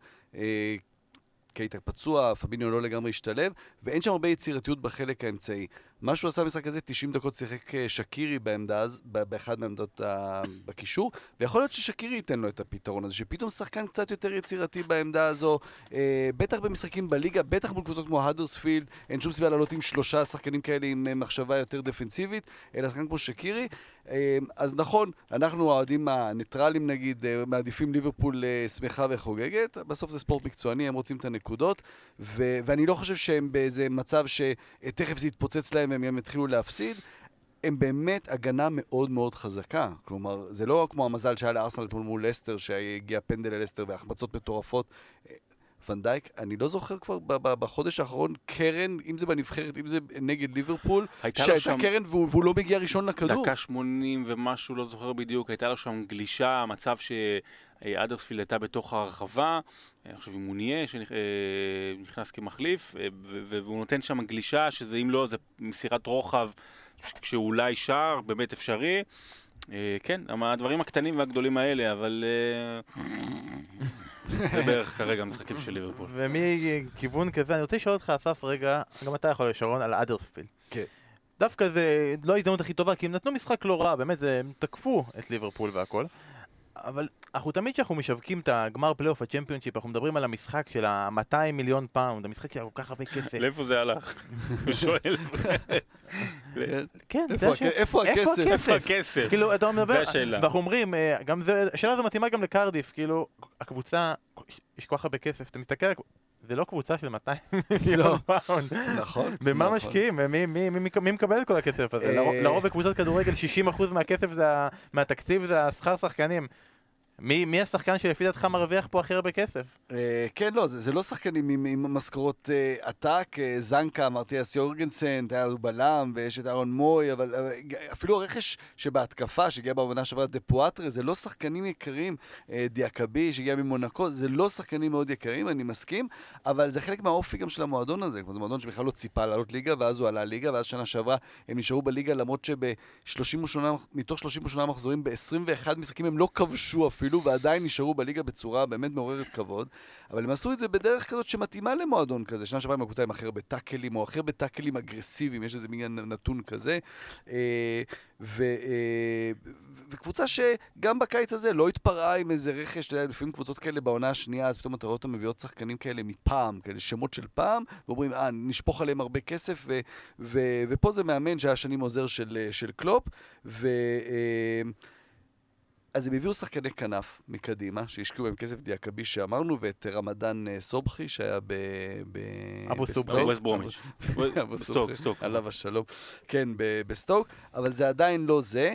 אה, קייטה פצוע, פביניו לא לגמרי השתלב, ואין שם הרבה יצירתיות בחלק האמצעי. מה שהוא עשה במשחק הזה, 90 דקות שיחק אה, שקירי בעמדה אז, באחד מהעמדות ה- בקישור, ויכול להיות ששקירי ייתן לו את הפתרון הזה, שפתאום שחקן קצת יותר יצירתי בעמדה הזו, אה, בטח במשחקים בליגה, בטח מול קבוצות כמו האדרספילד, אין שום סיבה לעלות עם שלושה שחקנים כאלה עם אה, מחשבה יותר דפנסיבית, אלא שחקן כמו שקירי. אה, אז נכון, אנחנו האוהדים הניטרלים נגיד, אה, מעדיפים ליברפול אה, שמחה וחוגגת, בסוף זה ספורט מקצועני, הם רוצים את הנקודות, ו- ואני לא חושב שהם באיזה מצב שתכף זה יתפוצץ להם והם יתחילו להפסיד. הם באמת הגנה מאוד מאוד חזקה. כלומר, זה לא כמו המזל שהיה לארסנל אתמול מול לסטר, שהגיע פנדל ללסטר והחמצות מטורפות. אה, ונדייק, אני לא זוכר כבר בחודש האחרון קרן, אם זה בנבחרת, אם זה נגד ליברפול, שהייתה שם- קרן והוא, והוא לא מגיע ראשון לכדור. דקה 80 ומשהו, לא זוכר בדיוק, הייתה לו שם גלישה, מצב שאדרספילד הייתה בתוך הרחבה, אני חושב עם מוניה שנכנס כמחליף, אה, ו- ו- והוא נותן שם גלישה, שזה אם לא, זה מסירת רוחב, ש- כשאולי שער, באמת אפשרי. אה, כן, הדברים הקטנים והגדולים האלה, אבל אה, זה בערך כרגע המשחקים של ליברפול. ומכיוון כזה, אני רוצה לשאול אותך, אסף, רגע, גם אתה יכול, שרון, על האדרספילד. כן. דווקא זה לא ההזדמנות הכי טובה, כי הם נתנו משחק לא רע, באמת, זה- הם תקפו את ליברפול והכל. אבל אנחנו תמיד כשאנחנו משווקים את הגמר פלייאוף הצ'מפיונשיפ, אנחנו מדברים על המשחק של ה-200 מיליון פאונד, המשחק שהיה כל כך הרבה כסף. לאיפה זה הלך? הוא שואל. כן. זה השאלה. איפה הכסף? איפה הכסף? כאילו, אתה מדבר, זה השאלה. ואנחנו אומרים, אה, גם זה, השאלה הזו מתאימה גם לקרדיף, כאילו, הקבוצה, יש כל כך הרבה כסף, אתה מסתכל, זה לא קבוצה של 200 מיליון פאונד. נכון. במה נכון. משקיעים? מי, מקבל את כל הכסף הזה? אה, לרוב- בקבוצות כדורגל 60% מהכסף מהתקציב זה השכר שחקנים. מי, מי השחקן שלפי דעתך מרוויח פה הכי הרבה כסף? אה, כן, לא, זה, זה לא שחקנים עם, עם משכורות אה, עתק, אה, זנקה, מתיאס יורגנסן, היה לו בלם, ויש את אהרון מוי, אבל אבל אפילו הרכש שבהתקפה, שהגיע בעונה שעברה דפואטרה, זה לא שחקנים יקרים. אה, דיאקבי, שהגיע ממונקו, זה לא שחקנים מאוד יקרים, אני מסכים, אבל זה חלק מהאופי גם של המועדון הזה. זה מועדון שבכלל לא ציפה לעלות ליגה, ואז הוא עלה ליגה, ואז שנה שעברה הם נשארו בליגה, למרות שב-38, מתוך 38 מחזורים, ב-21 משחקים הם לא כבשו אפילו, ועדיין נשארו בליגה בצורה באמת מעוררת כבוד. אבל הם עשו את זה בדרך כזאת שמתאימה למועדון כזה. שנה שעברה עם הקבוצה עם הכי הרבה טאקלים, או הכי הרבה טאקלים אגרסיביים, יש איזה מין נתון כזה. אה, אה, ו- וקבוצה שגם בקיץ הזה לא התפרעה עם איזה רכש, אתה יודע, לפעמים קבוצות כאלה בעונה השנייה, אז פתאום אתה רואה אותן מביאות שחקנים כאלה מפעם, כאלה שמות של פעם, ואומרים, אה, נשפוך עליהם הרבה כסף, ו, ו, ופה זה מאמן שהיה שנים עוזר של, אה, של קלופ, ו... אה, אז הם הביאו שחקני כנף מקדימה, שהשקיעו בהם כסף דיאקבי שאמרנו, ואת רמדאן אה, סובחי, שהיה ב... ב אבו. סובחי. ווסט ברומיץ'. אבו סטוק, סובחי, סטוק. עליו השלום. כן, ב- בסטוק, אבל זה עדיין לא זה.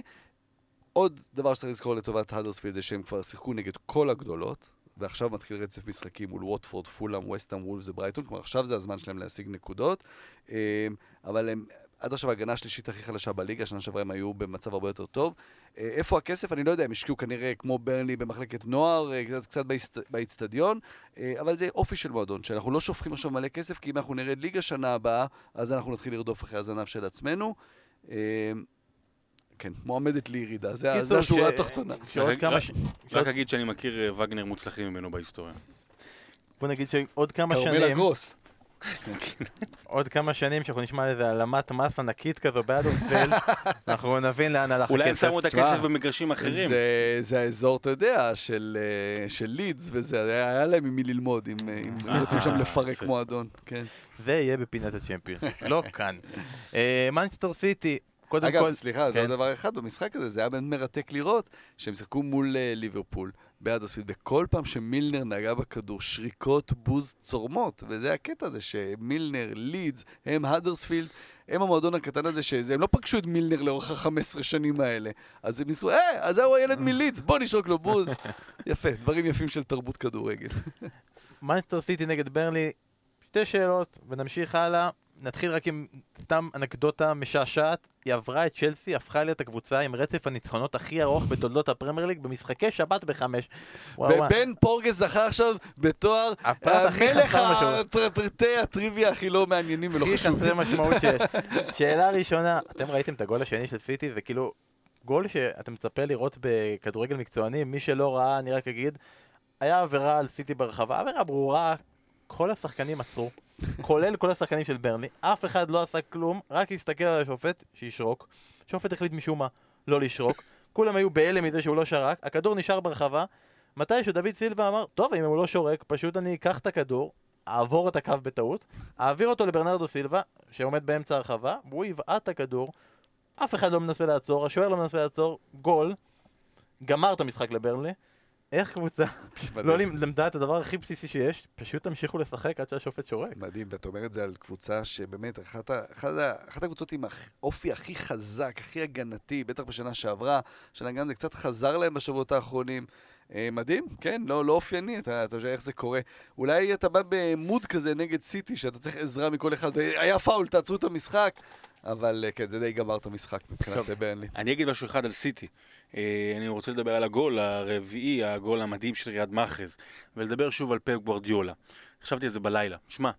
עוד דבר שצריך לזכור לטובת האדרספילד זה שהם כבר שיחקו נגד כל הגדולות, ועכשיו מתחיל רצף משחקים מול ווטפורד, פולאם, וסטאם, וולפס וברייטון, כלומר עכשיו זה הזמן שלהם להשיג נקודות, אה, אבל הם... עד עכשיו ההגנה השלישית הכי חלשה בליגה, שנה שעברה הם היו במצב הרבה יותר טוב. אה, איפה הכסף? אני לא יודע, הם השקיעו כנראה כמו ברנלי במחלקת נוער, אה, קצת, קצת באיצט- באיצטדיון, אה, אבל זה אופי של מועדון, שאנחנו לא שופכים עכשיו מלא כסף, כי אם אנחנו נרד ליגה שנה הבאה, אז אנחנו נתחיל לרדוף אחרי הזנב של עצמנו. כן, מועמדת לירידה, זה, השורה ש- התחתונה. רק- אגיד שאני מכיר וגנר מוצלחים ממנו בהיסטוריה. בוא נגיד שעוד כמה כרמלה שנים, גרוס. עוד כמה שנים שאנחנו נשמע על איזה העלמת מס ענקית כזו באדרספילד, אנחנו נבין לאן הלך אולי הם הכסף. שמו את הכסף במגרשים אחרים. זה, זה האזור, אתה יודע, של, אה, של לידס, וזה היה, להם עם מי ללמוד, אם, אה, אה, רוצים שם לפרק. מועדון. כן. זה יהיה בפינת הצ'מפיונס, לא כאן. מנצ'סטר סיטי, קודם אגב, כל... סליחה, זה כן. עוד דבר אחד במשחק הזה, זה היה באמת מרתק לראות שהם שיחקו מול אה, ליברפול, בהאדרספילד, וכל פעם שמילנר נגע בכדור, שריקות בוז צורמות, וזה הקטע הזה שמילנר, לידס, הם האדרספילד, הם המועדון הקטן הזה, שהם לא פגשו את מילנר לאורך ה-15 שנים האלה. אז הם נזכרו, אה, אז זהו הילד מלידס, בוא נשרוק לו בוז. יפה, דברים יפים של תרבות כדורגל. מנצ'סטר סיטי נגד ברנלי, שתי שאלות, ונמשיך הלאה. נתחיל רק עם סתם אנקדוטה משעשעת. היא עברה את צ'לסי, הפכה להיות הקבוצה עם רצף הניצחונות הכי ארוך בתולדות הפרמייר ליג במשחקי שבת בחמש. ובן פורגס זכה עכשיו בתואר הכי המלך משמעות. הפרטי הטריוויה הכי לא מעניינים ולא הכי חשובים. חסרי משמעות שיש. שאלה ראשונה, אתם ראיתם את הגול השני של סיטי, זה כאילו גול שאתה מצפה לראות בכדורגל מקצועני, מי שלא ראה, אני רק אגיד, היה עבירה על סיטי ברחבה, עבירה ברורה, כל השחקנים עצרו, כולל כל השחקנים של ברני, אף אחד לא עשה כלום, רק הסתכל על השופט שישרוק. השופט החליט משום מה לא לשרוק, כולם היו בהלם מזה שהוא לא שרק, הכדור נשאר ברחבה, מתישהו דוד סילבה אמר, טוב, אם הוא לא שורק, פשוט אני אקח את הכדור, אעבור את הקו בטעות, אעביר אותו לברנרדו סילבה, שעומד באמצע הרחבה, והוא יבעט את הכדור, אף אחד לא מנסה לעצור, השוער לא מנסה לעצור, גול, גמר את המשחק לברנלי. איך קבוצה לא למדה את הדבר הכי בסיסי שיש, פשוט תמשיכו לשחק עד שהשופט שורק. מדהים, ואתה אומר את זה על קבוצה שבאמת, אחת, אחת, אחת הקבוצות עם האופי הכי חזק, הכי הגנתי, בטח בשנה שעברה, שנה גם זה קצת חזר להם בשבועות האחרונים. אה, מדהים, כן, לא, לא אופייני, אתה, אתה יודע איך זה קורה. אולי אתה בא במוד כזה נגד סיטי, שאתה צריך עזרה מכל אחד, היה פאול, תעצרו את המשחק. אבל אה, כן, זה די גמר את המשחק מבחינת. אה, ברנלי. אני אגיד משהו אחד על סיטי. אה, אני רוצה לדבר על הגול הרביעי, הגול המדהים של ריאד מאחז, ולדבר שוב על פפ גוורדיולה. חשבתי על זה בלילה. שמע,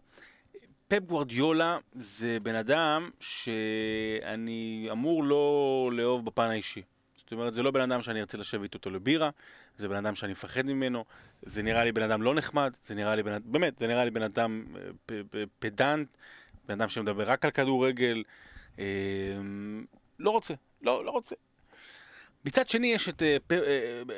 פפ גוורדיולה זה בן אדם שאני אמור לא לאהוב בפן האישי. זאת אומרת, זה לא בן אדם שאני ארצה לשבת איתו לבירה, זה בן אדם שאני מפחד ממנו, זה נראה לי בן אדם לא נחמד, זה נראה לי בן אדם, באמת, זה נראה לי בן אדם פדנט, בן אדם שמדבר רק על כדורגל, לא רוצה, לא, לא רוצה. מצד שני יש את אה, אה,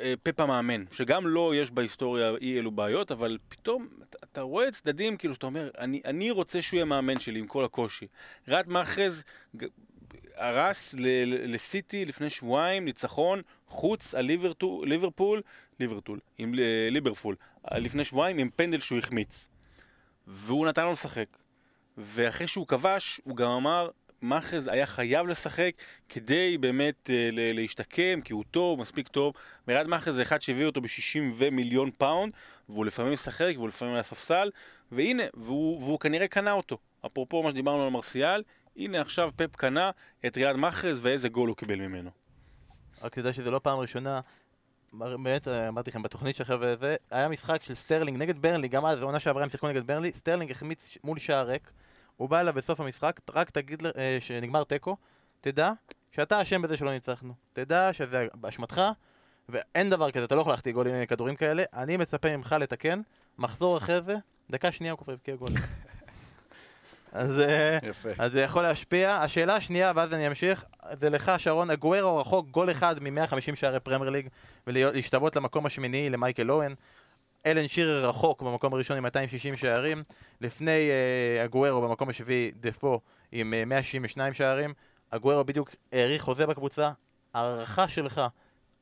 אה, פפ המאמן, שגם לו יש בהיסטוריה אי אלו בעיות, אבל פתאום אתה, אתה רואה צדדים כאילו שאתה אומר, אני, אני רוצה שהוא יהיה מאמן שלי עם כל הקושי. ריאד מאחרז הרס לסיטי לפני שבועיים ניצחון חוץ על ליברטו- ליברפול, עם ליברפול, לפני שבועיים עם פנדל שהוא החמיץ. והוא נתן לו לשחק. ואחרי שהוא כבש, הוא גם אמר, מאחרז היה חייב לשחק כדי באמת אה, להשתקם, כי הוא טוב, מספיק טוב. ריאד מאחרז זה אחד שהביא אותו ב-60 ומיליון פאונד, והוא לפעמים משחק, והוא לפעמים על הספסל, והנה, והוא, והוא כנראה קנה אותו. אפרופו מה שדיברנו על מרסיאל, הנה עכשיו פפ קנה את ריאד מאחרז, ואיזה גול הוא קיבל ממנו. רק תדע שזה לא פעם ראשונה, באמת, אה, אמרתי לכם, בתוכנית שעכשיו זה, היה משחק של סטרלינג נגד ברנלי, גם אז, העונה שעברה הם שיחקו נגד ברנלי, סטרלינג החמיץ מול שער ריק, הוא בא אליו בסוף המשחק, רק תגיד אה, שנגמר תיקו, תדע שאתה אשם בזה שלא ניצחנו. תדע שזה באשמתך, ואין דבר כזה, אתה לא יכול להחטיא גולים עם כדורים כאלה, אני מצפה ממך לתקן, מחזור אחרי זה, דקה שנייה הוא כבר הבקיע גול. אז... אה. אז זה יכול להשפיע. השאלה השנייה, ואז אני אמשיך, זה לך, שרון, הגוארו רחוק גול אחד מ-150 שערי פרמייר ליג, ולהשתוות למקום השמיני למייקל אוהן. אלן שירר רחוק במקום הראשון עם 260 שערים. לפני uh, הגוארו במקום השביעי, דפו עם uh, 162 שערים. הגוארו בדיוק האריך חוזה בקבוצה. הערכה שלך,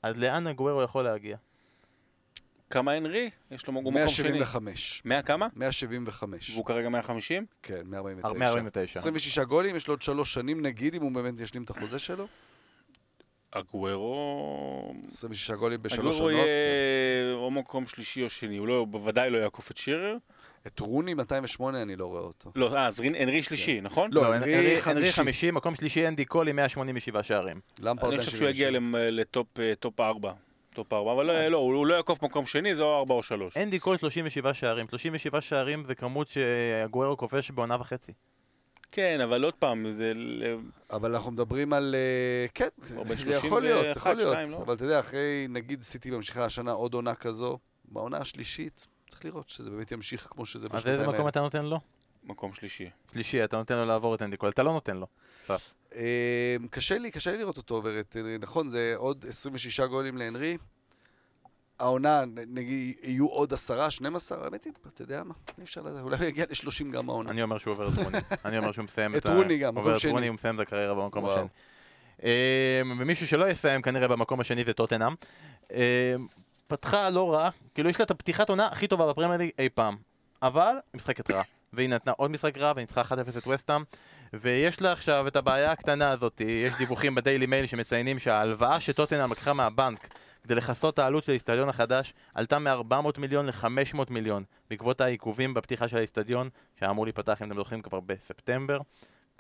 אז לאן הגוארו יכול להגיע? כמה הנרי? יש לו מקום שני. 175. 100 כמה? 175. והוא כרגע 150? כן, 149. 149. 26 גולים, יש לו עוד שלוש שנים נגיד, אם הוא באמת ישלים את החוזה שלו. הגוורו... 26 גולים בשלוש עונות. כן. יהיה או מקום שלישי או שני, הוא לא, בוודאי לא יעקוף את שירר. את רוני 208 אני לא רואה אותו. לא, אה, אז רין- הנרי שלישי, נכון? לא, לא, חמישי. הנרי חמישי, מקום שלישי אנדי קול עם 187 שערים. אני חושב שהוא יגיע ל top אה, top 4. top 4, אבל לא, לא, הוא הוא לא יעקוף מקום שני, זה או 4 או 3. אנדי קול 37 שערים. 37 שערים זה כמות שהגוארו כובש בעונה וחצי. כן, אבל עוד פעם, זה... אבל אנחנו מדברים על... אה, כן, זה יכול להיות, 31, יכול להיות. 2, לא? אבל אתה יודע, אחרי, נגיד סיטי ממשיכה השנה עוד עונה כזו, בעונה השלישית, צריך לראות שזה באמת ימשיך כמו שזה אז איזה בשנתיים מקום האלה. אתה נותן לו? מקום שלישי. שלישי, אתה נותן לו לעבור את אנדי קול. אתה לא נותן לו. אה, קשה לי, קשה לי לראות אותו עובר את... נכון, זה עוד 26 גולים להנרי. העונה, נגיד, יהיו עוד עשרה, 12, האמת היא, אתה יודע מה, אי אפשר לדעת, אולי הוא יגיע ל-30 גם העונה. אני אומר שהוא עובר את רוני. אני אומר שהוא מסיים את ה- רוני גם, מקום עובר את שני. רוני, הוא מסיים את הקריירה במקום. השני. אמ, ומישהו שלא יסיים כנראה במקום השני זה טוטנאם. אמ, פתחה לא רע, כאילו יש לה את הפתיחת עונה הכי טובה בפרמייר ליג אי פעם. אבל משחקת רע. והיא נתנה עוד משחק רע וניצחה 1-0 את וסטאם. ויש לה עכשיו את הבעיה הקטנה הזאת, יש דיווחים בדיילי מייל שמציינים שההלוואה שטוטנאם לקחה מהבנק כדי לכסות העלות של האיצטדיון החדש עלתה מ-400 מיליון ל-500 מיליון בעקבות העיכובים בפתיחה של האיצטדיון שהיה אמור להיפתח, אם אתם זוכרים, כבר בספטמבר.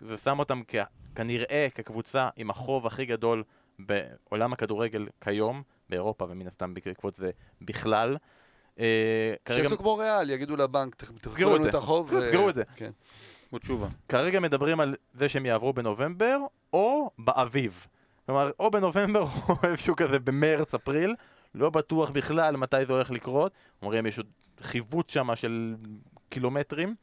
זה שם אותם כ- כנראה כקבוצה עם החוב הכי גדול בעולם הכדורגל כיום, באירופה ומן הסתם בעקבות זה בכלל. אה, שיעשו כמו ריאל, יגידו לבנק, "תח- תחכו סגרו את לנו. את החוב. ו- סגרו את זה. כן. עוד תשובה. כרגע מדברים על זה שהם יעברו בנובמבר או באביב. כלומר, או בנובמבר או איפשהו כזה במרץ, אפריל. לא בטוח בכלל מתי זה הולך לקרות. אומרים יש עוד חיווט שם של קילומטרים.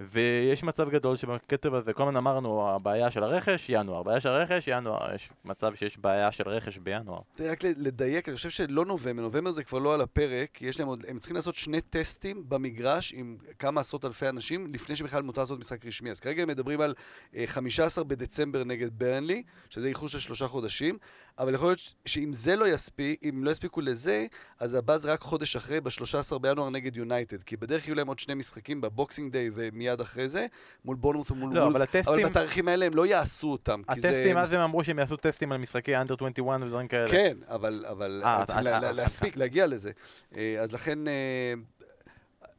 ויש מצב גדול שבקצב הזה, כל הזמן אמרנו, הבעיה של הרכש, ינואר. בעיה של הרכש, ינואר. יש מצב שיש בעיה של רכש בינואר. רק לדייק, אני חושב שלא נובמבר, נובמבר זה כבר לא על הפרק, יש להם עוד, הם צריכים לעשות שני טסטים במגרש עם כמה עשרות אלפי אנשים, לפני שבכלל מותר לעשות משחק רשמי. אז כרגע הם מדברים על אה, 15 בדצמבר נגד ברנלי, שזה איחור של שלושה חודשים, אבל יכול להיות שאם זה לא יספיק, אם לא יספיקו לזה, אז הבא זה רק חודש אחרי, ב-13 בינואר נגד יונייטד, כי בדרך יהיו להם עוד שני משחקים ב Boxing Day ומיד אחרי זה, מול בורנמוט ומול לא, אבל וולפס, הטסטים- אבל בתאריכים האלה הם לא יעשו אותם. הטסטים, אז הם אמרו שהם יעשו טסטים על משחקי אנדר 21 ודברים כאלה. כן, אבל, אבל אה, אבל צריכים אה, לה- אה, לה- להספיק, להגיע לזה. אה, אז לכן, אה,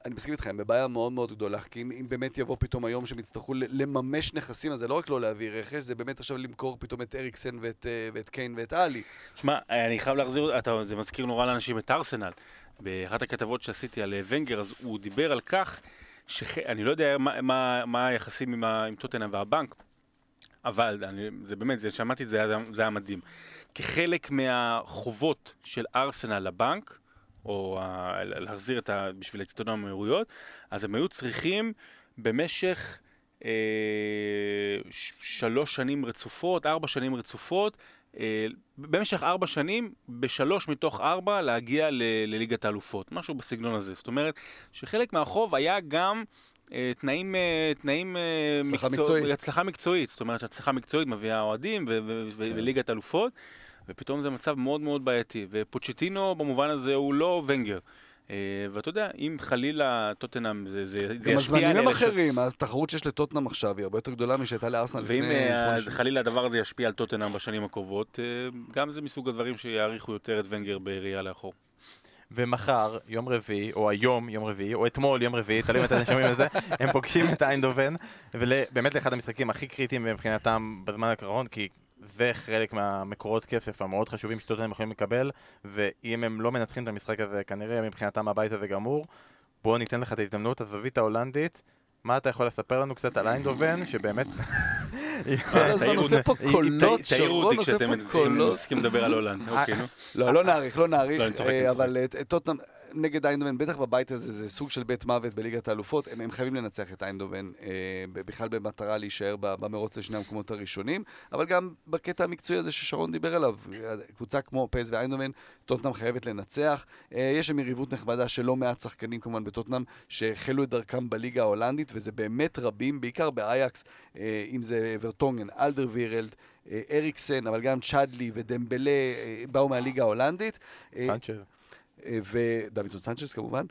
אני מסכים איתך, הם בבעיה מאוד מאוד גדולה, כי אם, אם באמת יבוא פתאום היום שהם יצטרכו לממש נכסים, אז זה לא רק לא להביא רכש, זה באמת עכשיו למכור פתאום את אריקסן ואת, אה, ואת קיין ואת עלי. שמע, אני חייב להחזיר, אתה, זה מזכיר נורא לאנשים את ארסנל. באחת הכתבות שעשיתי על אה, ונגר, אז הוא דיבר על כך, שאני לא יודע מה, מה, מה היחסים עם, עם טוטנאם והבנק, אבל אני, זה באמת, זה, שמעתי את זה, זה היה מדהים. כחלק מהחובות של ארסנל לבנק, או ה, להחזיר את ה... בשביל האצטדיון המהירויות, אז הם היו צריכים במשך אה, שלוש שנים רצופות, ארבע שנים רצופות, אה, במשך ארבע שנים, בשלוש מתוך ארבע להגיע ל- לליגת האלופות, משהו בסגנון הזה. זאת אומרת, שחלק מהחוב היה גם אה, תנאים, אה, תנאים אה, הצלחה מקצוע- מקצועית. הצלחה מקצועית, זאת אומרת שהצלחה מקצועית מביאה אוהדים כן. וליגת אלופות, ופתאום זה מצב מאוד מאוד בעייתי. ופוצ'טינו במובן הזה הוא לא ונגר. אה, ואתה יודע, אם חלילה טוטנאם זה, זה, זה גם ישפיע הזמנים על הם אלה ש- אחרים, התחרות שיש לטוטנאם עכשיו היא הרבה יותר גדולה משהייתה לארסנל ואם לפני אה, שנים. חלילה הדבר הזה ישפיע על טוטנאם בשנים הקרובות, אה, גם זה מסוג הדברים שיעריכו יותר את ונגר בראייה לאחור. ומחר, יום רביעי, או היום יום רביעי, או אתמול יום רביעי, תלוי מתי אתם שומעים את זה, הם פוגשים את איינדובן, ובאמת לאחד המשחקים הכי קריטיים מבחינתם בזמן הקרון, כי זה חלק מהמקורות כסף המאוד חשובים שטוטנאם יכולים לקבל, ואם הם לא מנצחים את המשחק הזה, כנראה מבחינתם הבית הזה גמור. בואו ניתן לך את ההזדמנות, הזווית ההולנדית. מה אתה יכול לספר לנו קצת על איינדובן, שבאמת... כל הזמן תעירו- עושה פה היא- קולות, ת- תעירו שרון אותי כשאתם. צריכים לדבר על הולנד. אוקיי, נו. לא, לא נאריך, לא לא, נאריך, אני צוחק, אה. אבל את טוטנאם נגד איינדובן, בטח בבית הזה, זה סוג של בית מוות בליגת האלופות, הם הם חייבים לנצח את איינדובן, אה, בכלל במטרה להישאר במרוץ לשני המקומות הראשונים, אבל גם בקטע המקצועי הזה ששרון דיבר עליו, קבוצה כמו פייס ואיינדובן, טוטנאם חייבת לנצח. אה, יש שם יריבות נכבדה של לא מעט שחקנים כמובן בטוטנאם, שהחלו את דרכם בליגה ההולנדית, וזה באמת רבים, בעיקר באייאקס, אה, אם זה ורטונגן, אלדרווירלד, אה, אריקסן, אבל גם צ'אדלי ודמבלה אה, באו מהליגה ההולנדית. אה, ודוידסון סנצ'ס כמובן.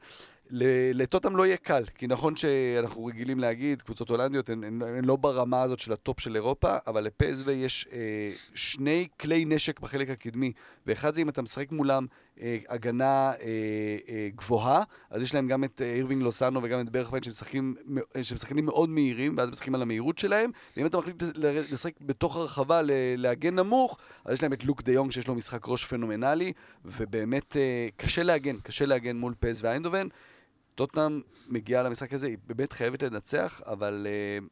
לטוטנהאם לא יהיה קל, כי נכון שאנחנו רגילים להגיד, קבוצות הולנדיות הן, הן, הן לא ברמה הזאת של הטופ של אירופה, אבל לפסוו יש אה, שני כלי נשק בחלק הקדמי, ואחד זה אם אתה משחק מולם אה, הגנה אה, אה, גבוהה, אז יש להם גם את אה, אירווינג לוסאנו וגם את שמשחקים, מ- שמשחקים מאוד מהירים, ואז משחקים על המהירות שלהם, ואם אתה מחליט לשחק בתוך הרחבה להגן נמוך, אז יש להם את לוק דה יונג שיש לו משחק ראש פנומנלי, ובאמת אה, קשה להגן, קשה להגן מול פסוו איינדהובן. טוטנאם מגיעה למשחק הזה, היא באמת חייבת לנצח, אבל אה,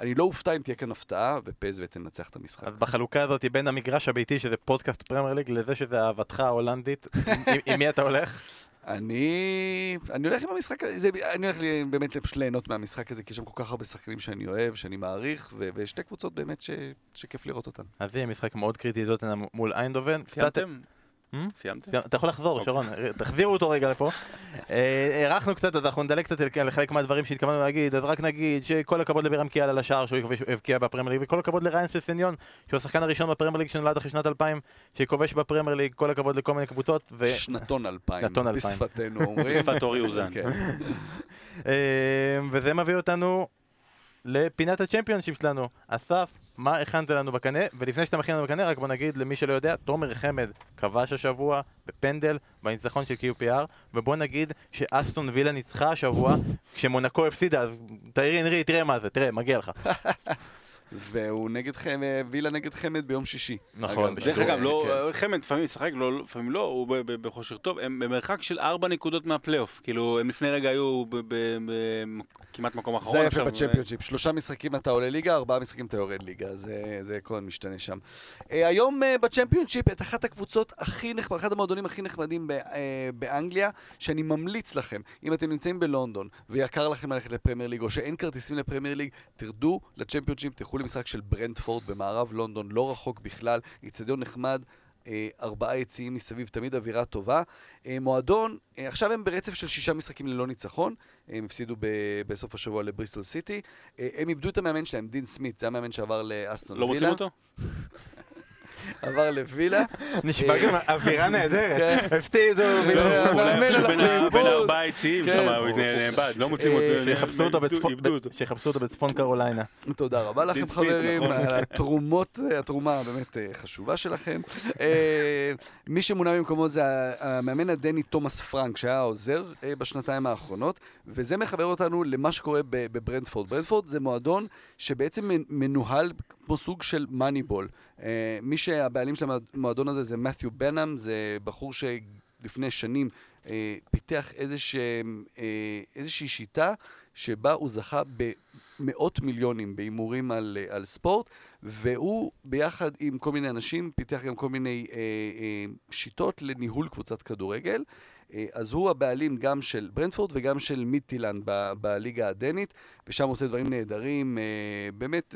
אני, לא אופתע אם תהיה כאן הפתעה, ופסוו תנצח את המשחק. אז בחלוקה הזאת בין המגרש הביתי, שזה פודקאסט פרמייר ליג, לזה שזה אהבתך ההולנדית, עם- עם מי אתה הולך? אני, אני הולך עם המשחק הזה, זה- אני הולך לי- באמת פשוט ליהנות מהמשחק הזה, כי יש שם כל כך הרבה שחקנים שאני אוהב, שאני מעריך, ו- ושתי קבוצות באמת ש, שכיף לראות אותן. אז זה יהיה משחק מאוד קריטי, טוטנאם מול איינדובן. קצת- סיימתם? סיימת? אתה יכול לחזור, אוקיי. שרון, תחזירו אותו רגע לפה. אה, הארכנו קצת, אז אנחנו נדלג קצת לחלק מהדברים שהתכוונו להגיד, אז רק נגיד שכל הכבוד לבירם קיאל על השער שהוא הבקיע בפרמייר ליג, וכל הכבוד לריין ססניון, שהוא השחקן הראשון בפרמייר ליג שנולד אחרי שנת 2000, שכובש בפרמייר ליג, כל הכבוד לכל מיני קבוצות. שנתון אלפיים, שנתון אלפיים. בשפתנו אומרים. בשפת אורי אוזן. אה, וזה מביא אותנו לפינת הצ'מפיונשיפ שלנו. אסף, מה הכנת לנו בקנה? ולפני שאתה מכין לנו בקנה, רק בוא נגיד למי שלא יודע, תומר חמד כבש השבוע בפנדל בניצחון של QPR, ובוא נגיד שאסטון וילה ניצחה השבוע כשמונקו הפסידה, אז תראי נרי, תראה מה זה, תראה, מגיע לך. והוא נגד חמד, וילה נגד חמד ביום שישי. נכון, דרך אגב, לא, כן. חמד לפעמים משחק, לא- לפעמים לא, הוא בכושר טוב, הם במרחק של ארבע נקודות מהפלייאוף. כאילו, הם לפני רגע היו ב- ב- ב- כמעט מקום אחרון. זה יפה בצ'מפיונשיפ, שלושה משחקים אתה עולה ליגה, ארבעה משחקים אתה יורד ליגה, זה, זה כל הזמן משתנה שם. אה, היום אה, בצ'מפיונשיפ, את אחת הקבוצות הכי נחמד, אחד המועדונים הכי נחמדים ב, אה, באנגליה, שאני ממליץ לכם, אם אתם נמצאים בלונדון ויקר לכם ללכת לפרמייר ליג, או שאין כרטיסים לפרמייר ליג, תרדו לצ'מפיונשיפ, תלכו למשחק של ברנדפורד במערב לונדון, לא רחוק בכלל, איצטדיון נחמד. אה, ארבעה יציאים מסביב, תמיד אווירה טובה. אה, מועדון, אה, עכשיו הם ברצף של שישה משחקים ללא ניצחון, הם הפסידו ב- בסוף השבוע לבריסטול סיטי. הם איבדו את המאמן שלהם, דין סמית, זה המאמן שעבר לאסטון לא וילה. מוצאים אותו? עבר לווילה. נשמע גם אווירה נהדרת, כן. הפסידו. המאמן אולי הלך בין ארבעה יציאים כן. שם, הוא נאבד, לא מוצאים אה, אותו. שיחפשו אותו איבדו- בצפון- איבדו אותו. שיחפשו אותו בצפון קרוליינה. תודה רבה לכם סמית, חברים, נכון. על התרומות, התרומה הבאמת אה, חשובה שלכם. אה, מי שמונה במקומו זה המאמן הדני תומאס פרנק, שהיה העוזר אה, בשנתיים האחרונות, וזה מחבר אותנו למה שקורה בברנדפורד. ברנדפורד זה מועדון שבעצם מנ- מנוהל כמו סוג של מאניבול. אה, מי שהבעלים של המועדון הזה זה מת'יו בנאם, זה בחור שלפני שנים אה, פיתח איזושה, אה, איזושהי שיטה שבה הוא זכה במאות מיליונים בהימורים על, אה, על ספורט, והוא ביחד עם כל מיני אנשים פיתח גם כל מיני אה, אה, שיטות לניהול קבוצת כדורגל. אז הוא הבעלים גם של ברנדפורד וגם של מיטילנד בליגה הדנית, ושם עושה דברים נהדרים, באמת...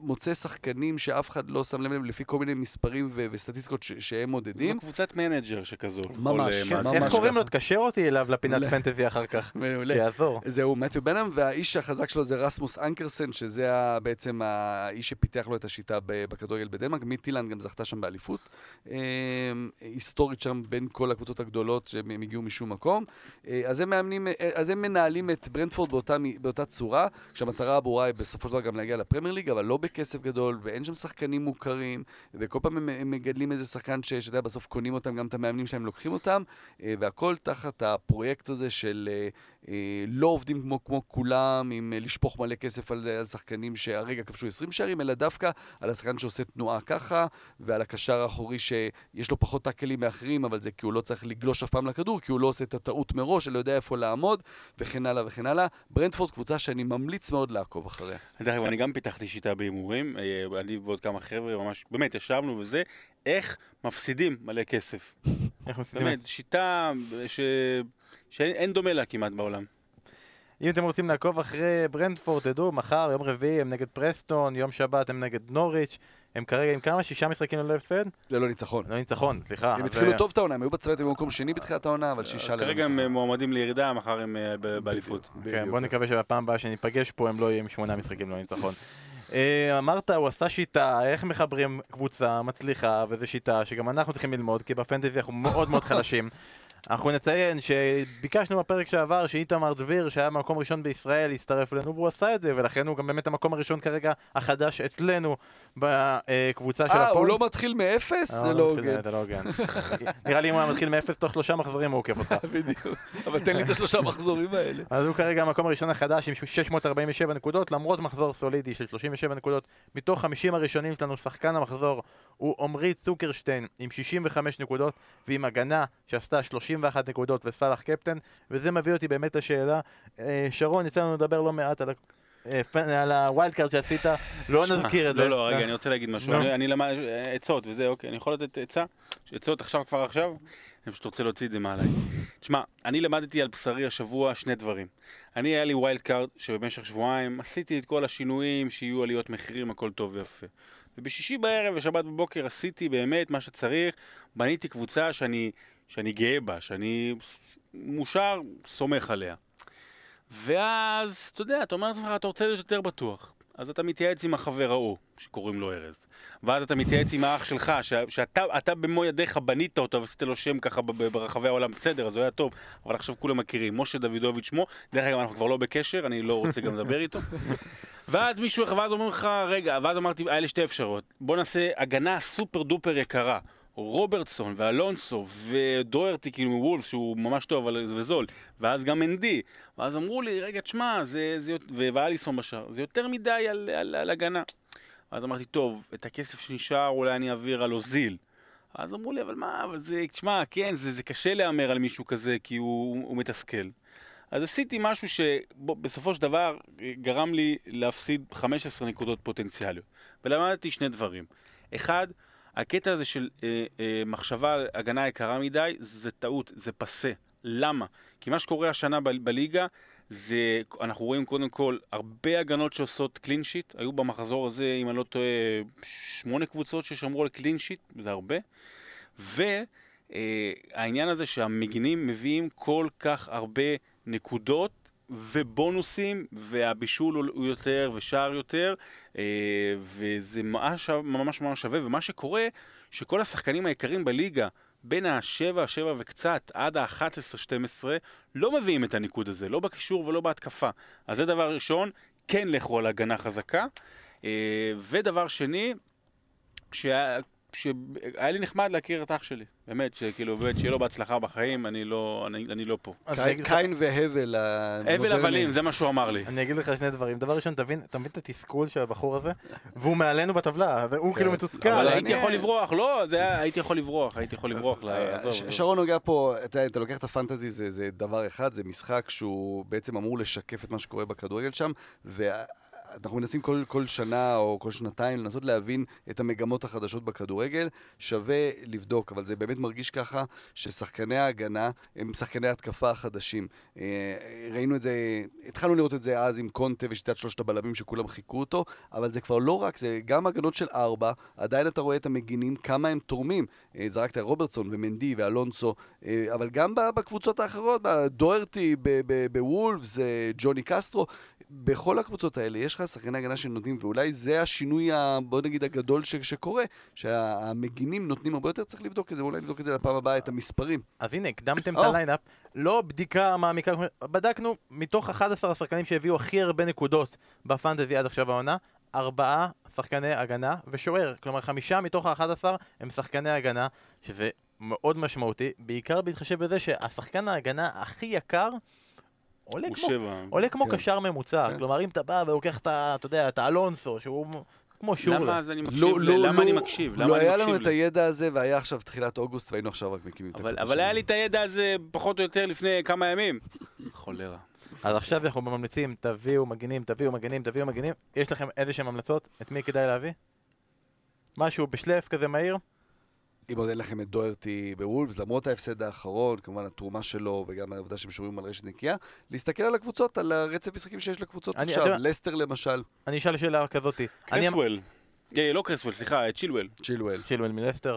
מוצא שחקנים שאף אחד לא שם לב להם לפי כל מיני מספרים ו- וסטטיסטיקות ש- שהם מודדים. זו קבוצת מנג'ר שכזו. ממש, כן, ממש איך קוראים לו? תקשר אותי אליו לפינת. פנטזי אחר כך. מעולה. שיעזור. זהו מתיו בנהאם, והאיש החזק שלו זה רסמוס אנקרסן, שזה ה- בעצם האיש שפיתח לו את השיטה ב- בכדורגל בדנמרק. מיטיולנד גם זכתה שם באליפות אה, היסטורית שם בין כל הקבוצות הגדולות שהם הגיעו משום מקום. אה, אז הם מאמנים, אה, אז הם מנהלים את ברנטפורד באותה, באותה צורה, כשהמטרה הברורה היא בסופו של דבר גם להגיע לפרמייר ליג, אבל לא בכסף גדול, ואין שם שחקנים מוכרים, וכל פעם הם, הם מגדלים איזה שחקן ש- שאתה יודע, בסוף קונים אותם, גם את המאמנים שלהם לוקחים אותם, אה, והכל תחת הפרויקט הזה של אה, לא עובדים כמו, כמו כולם, עם אה, לשפוך מלא כסף על, על שחקנים שהרגע כבשו 20 שערים, אלא דווקא על השחקן שעושה תנועה ככה, ועל הקשר האחורי שיש לו פחות טאקלים מאחרים, אבל זה כי הוא לא צריך לגלוש אף פעם לכדור, כי הוא לא עושה את הטעות מראש, אלא יודע איפה לעמוד, וכן הלאה וכן הלאה. ברנדפורד קבוצה שאני ממליץ מאוד לעקוב אחריה. דרך אגב, אני גם פיתחתי שיטה בהימורים, אה, אני ועוד כמה חבר'ה, ממש, באמת, ישבנו וזה, איך מפסידים מלא כסף. איך מפסידים? באמת, שיטה ש... שאין אין דומה לה כמעט בעולם. אם אתם רוצים לעקוב אחרי ברנדפורד, תדעו, מחר, יום רביעי, הם נגד פרסטון, יום שבת הם נגד נוריץ', הם כרגע עם כמה? שישה משחקים ללא הפסד? זה לא ניצחון. לא ניצחון, סליחה. הם התחילו טוב את העונה, הם היו בצוות במקום שני בתחילת העונה, אבל שישה ללא כרגע הם ניצחון. מועמדים לירידה, מחר הם אה, באליפות. כן. בוא נקווה שבפעם הבאה שניפגש פה הם לא יהיו עם שמונה משחקים לא ניצחון. אה, אמרת, הוא עשה שיטה, איך מחברים קבוצה מצליחה, וזו שיטה שגם אנחנו צריכים ללמוד, כי בפנטזי אנחנו מאוד מאוד חלשים. אנחנו נציין שביקשנו בפרק שעבר שאיתמר דביר, שהיה במקום ראשון בישראל, יצטרף אלינו, והוא עשה את זה, ולכן הוא גם באמת המקום הראשון כרגע החדש אצלנו בקבוצה של אה, הפועל. הוא לא מתחיל מאפס? אה, זה לא מתחיל- הוגן. זה לא הוגן. נראה לי אם הוא היה מתחיל מאפס תוך שלושה מחזורים הוא עוקף אותך. בדיוק. אבל תן לי את השלושה מחזורים האלה. אז הוא כרגע המקום הראשון החדש עם 647 נקודות, למרות מחזור סולידי של 37 נקודות. מתוך 50 הראשונים שלנו, שחקן המחזור הוא עמרי צוקרשטיין עם 65 נקודות, ועם הגנה שעשתה 31 נקודות וסאלח קפטן, וזה מביא אותי באמת לשאלה, אה, שרון, יצא לנו לדבר לא מעט על. אה, על ה wild card שעשית, לא נזכיר את זה. לא, לא, רגע, אני רוצה להגיד משהו. אני- אני למד... עצות וזה, אוקיי, אני יכול לתת עצה? עצות עכשיו, כבר עכשיו? אני פשוט רוצה להוציא את זה מעליי. תשמע, אני למדתי על בשרי השבוע שני דברים. אני, היה לי wild card שבמשך שבועיים עשיתי את כל השינויים, שיהיו עליות מחירים, הכל טוב ויפה. ובשישי בערב ושבת בבוקר עשיתי באמת מה שצריך, בניתי קבוצה שאני, שאני גאה בה, שאני מאושר, סומך עליה. ואז, אתה יודע, אתה אומר לעצמך, אתה רוצה להיות יותר בטוח. אז אתה מתייעץ עם החבר ההוא, שקוראים לו ארז. ואז אתה מתייעץ עם האח שלך, ש- שאתה אתה במו ידיך בנית אותו ועשית לו שם ככה ברחבי העולם, בסדר, אז הוא היה טוב, אבל עכשיו כולם מכירים, משה דוידוביץ' שמו, דרך אגב אנחנו כבר לא בקשר, אני לא רוצה גם לדבר איתו. ואז מישהו, ואז אומרים לך, רגע, ואז אמרתי, היה לי שתי אפשרויות, בוא נעשה הגנה סופר דופר יקרה. רוברטסון ואלונסו ודוירטי כאילו מוולף שהוא ממש טוב אבל זה זול. ואז גם אנדי. ואז אמרו לי רגע תשמע זה, זה ואליסון בשער. זה יותר מדי על, על, על הגנה. אז אמרתי טוב את הכסף שנשאר אולי אני אעביר על אוזיל. אז אמרו לי אבל מה אבל זה תשמע כן זה, זה קשה להמר על מישהו כזה כי הוא, הוא מתסכל. אז עשיתי משהו שבסופו של דבר גרם לי להפסיד 15 נקודות פוטנציאליות. ולמדתי שני דברים. אחד הקטע הזה של אה, אה, מחשבה על הגנה יקרה מדי, זה טעות, זה פסה. למה? כי מה שקורה השנה ב- בליגה, זה, אנחנו רואים קודם כל הרבה הגנות שעושות קלין שיט, היו במחזור הזה, אם אני לא טועה, שמונה קבוצות ששמרו על קלין שיט, זה הרבה. והעניין הזה שהמגינים מביאים כל כך הרבה נקודות ובונוסים, והבישול הוא- יותר ושער יותר, אה, וזה ממש ממש ממש שווה, ומה שקורה, שכל השחקנים היקרים בליגה, בין ה-7, 7 וקצת, עד ה-11-12, לא מביאים את הניקוד הזה, לא בקישור ולא בהתקפה. אז זה דבר ראשון, כן לכו על הגנה חזקה. אה, ודבר שני, שהיה, שהיה לי נחמד להכיר את אח שלי. באמת, שכאילו, באמת, שיהיה לו בהצלחה בחיים, אני לא, אני, אני לא פה. קין והבל הבל. הבלים, זה מה שהוא אמר לי. אני אגיד לך שני דברים. דבר ראשון, תבין, אתה מבין את התסכול של הבחור הזה? והוא מעלינו בטבלה, הוא כאילו מתוסכל. אבל אני- הייתי יכול לברוח, לא, זה היה, הייתי יכול לברוח, הייתי יכול לברוח, ל- אה, עזוב. שרון נוגע פה, אתה אתה לוקח את הפנטזי, זה זה דבר אחד, זה משחק שהוא בעצם אמור לשקף את מה שקורה בכדורגל שם, ואנחנו מנסים כל, כל שנה או כל שנתיים לנסות להבין את המגמות החדשות בכדורגל. שווה לבדוק, אבל זה באמת מרגיש ככה ששחקני ההגנה הם שחקני התקפה החדשים. אה, ראינו את זה, התחלנו לראות את זה אז עם קונטה ושיטת שלושת הבלמים שכולם חיכו אותו, אבל זה כבר לא רק, זה גם הגנות של ארבע, עדיין אתה רואה את המגינים, כמה הם תורמים. אה, זרקת רוברטסון ומנדי ואלונסו, אה, אבל גם בקבוצות האחרות, דוארטי בוולפס, אה, ג'וני קסטרו, בכל הקבוצות האלה יש לך שחקני הגנה שנותנים, ואולי זה השינוי, ה- בוא נגיד, הגדול ש- שקורה, שהמגינים נותנים הרבה יותר, צריך לבדוק את זה, אולי נבדוק את זה לפעם הבאה, את המספרים. אז הנה, הקדמתם את. ה lineup, לא בדיקה מעמיקה, בדקנו מתוך 11 השחקנים שהביאו הכי הרבה נקודות בפנטזי עד עכשיו העונה, ארבעה שחקני הגנה ושוער, כלומר חמישה מתוך ה-11 הם שחקני הגנה, שזה מאוד משמעותי, בעיקר בהתחשב בזה שהשחקן ההגנה הכי יקר עולה כמו, שבע. עולה כמו כן. קשר ממוצע, כן. כלומר אם אתה בא ולוקח את. אתה יודע, את האלונסו, שהוא כמו שורלה. למה אז אני מקשיב? לא- לא- למה אני לא- מקשיב? לא למה אני היה לנו מקשיב את לי? הידע הזה, והיה עכשיו תחילת אוגוסט, והיינו עכשיו רק מקימים את אבל, הקבוצה אבל שלנו. היה לי את הידע הזה פחות או יותר לפני כמה ימים. חולרה. אז עכשיו אנחנו ממליצים, תביאו מגינים, תביאו מגינים, תביאו מגינים. יש לכם איזה שהם המלצות? את מי כדאי להביא? משהו בשלף כזה מהיר? אם עוד אין לכם את דוארטי בוולפס, למרות ההפסד האחרון, כמובן התרומה שלו וגם העובדה שהם שומרים על רשת נקייה, להסתכל על הקבוצות, על הרצף משחקים שיש לקבוצות אני- עכשיו. אתה יודע- לסטר למשל, אני אשאל שאלה כזאתי. אני אמ- קרסוול. אה, לא קרסוול, סליחה, צ'ילואל. צ'ילואל. צ'ילואל מלסטר.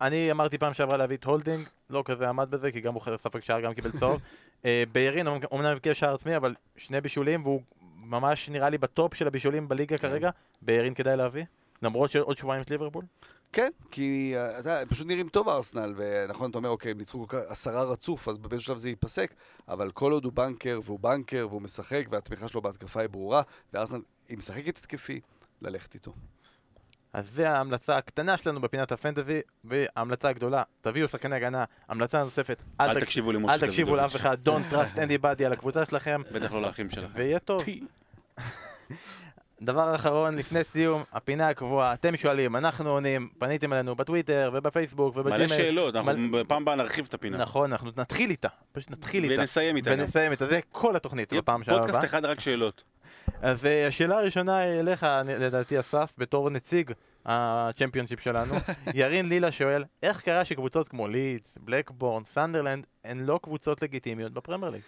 אני אמרתי פעם שעברה להביא את הולדינג, לא כזה עמד בזה, כי גם הוא חרף ספק שער, גם קיבל צהוב. אה, ביירין אומנם הבקיע שער עצמי, אבל שני בישולים, והוא ממש נראה לי בטופ של הבישולים בליגה כרגע. ביירין כדאי להביא? למרות שעוד שבועיים יש ליברפול? כן, כי אה, אתה, פשוט נראים טוב ארסנל, ונכון, אתה אומר, אוקיי, הם ניצחו עשרה רצוף, אז באיזשהו שלב זה ייפסק, אבל כל עוד הוא בנקר, והוא בנקר, והוא משחק, והתמיכה שלו בהתקפה היא ברורה, וארסנל, היא משחקת התקפי, ללכת איתו. אז זה ההמלצה הקטנה שלנו בפינת הפנטזי, וההמלצה הגדולה, תביאו שחקני הגנה. המלצה נוספת, אל תק- תקשיבו למשה אל תקשיבו לאף. אחד, don't trust anybody על הקבוצה שלכם, בטח לא לאחים שלכם. ויהיה טוב. דבר אחרון, לפני סיום, הפינה הקבועה, אתם שואלים, אנחנו עונים, פניתם אלינו בטוויטר ובפייסבוק ובג'ימייל. מלא שאלות, אנחנו בפעם הבאה נרחיב את הפינה. נכון, אנחנו נתחיל איתה, פשוט נתחיל איתה. ונסיים איתה. ונסיים איתה, זה כל התוכנית בפעם שעברה. פודקאסט אחד רק שאלות. אז אה, השאלה הראשונה היא אליך, לדעתי אסף, בתור נציג הצ'מפיונשיפ שלנו. ירין לילה שואל, איך קרה שקבוצות כמו לידס, בלקברן, סנדרלנד, הן לא קבוצות לגיטימיות בפרמייר ליג.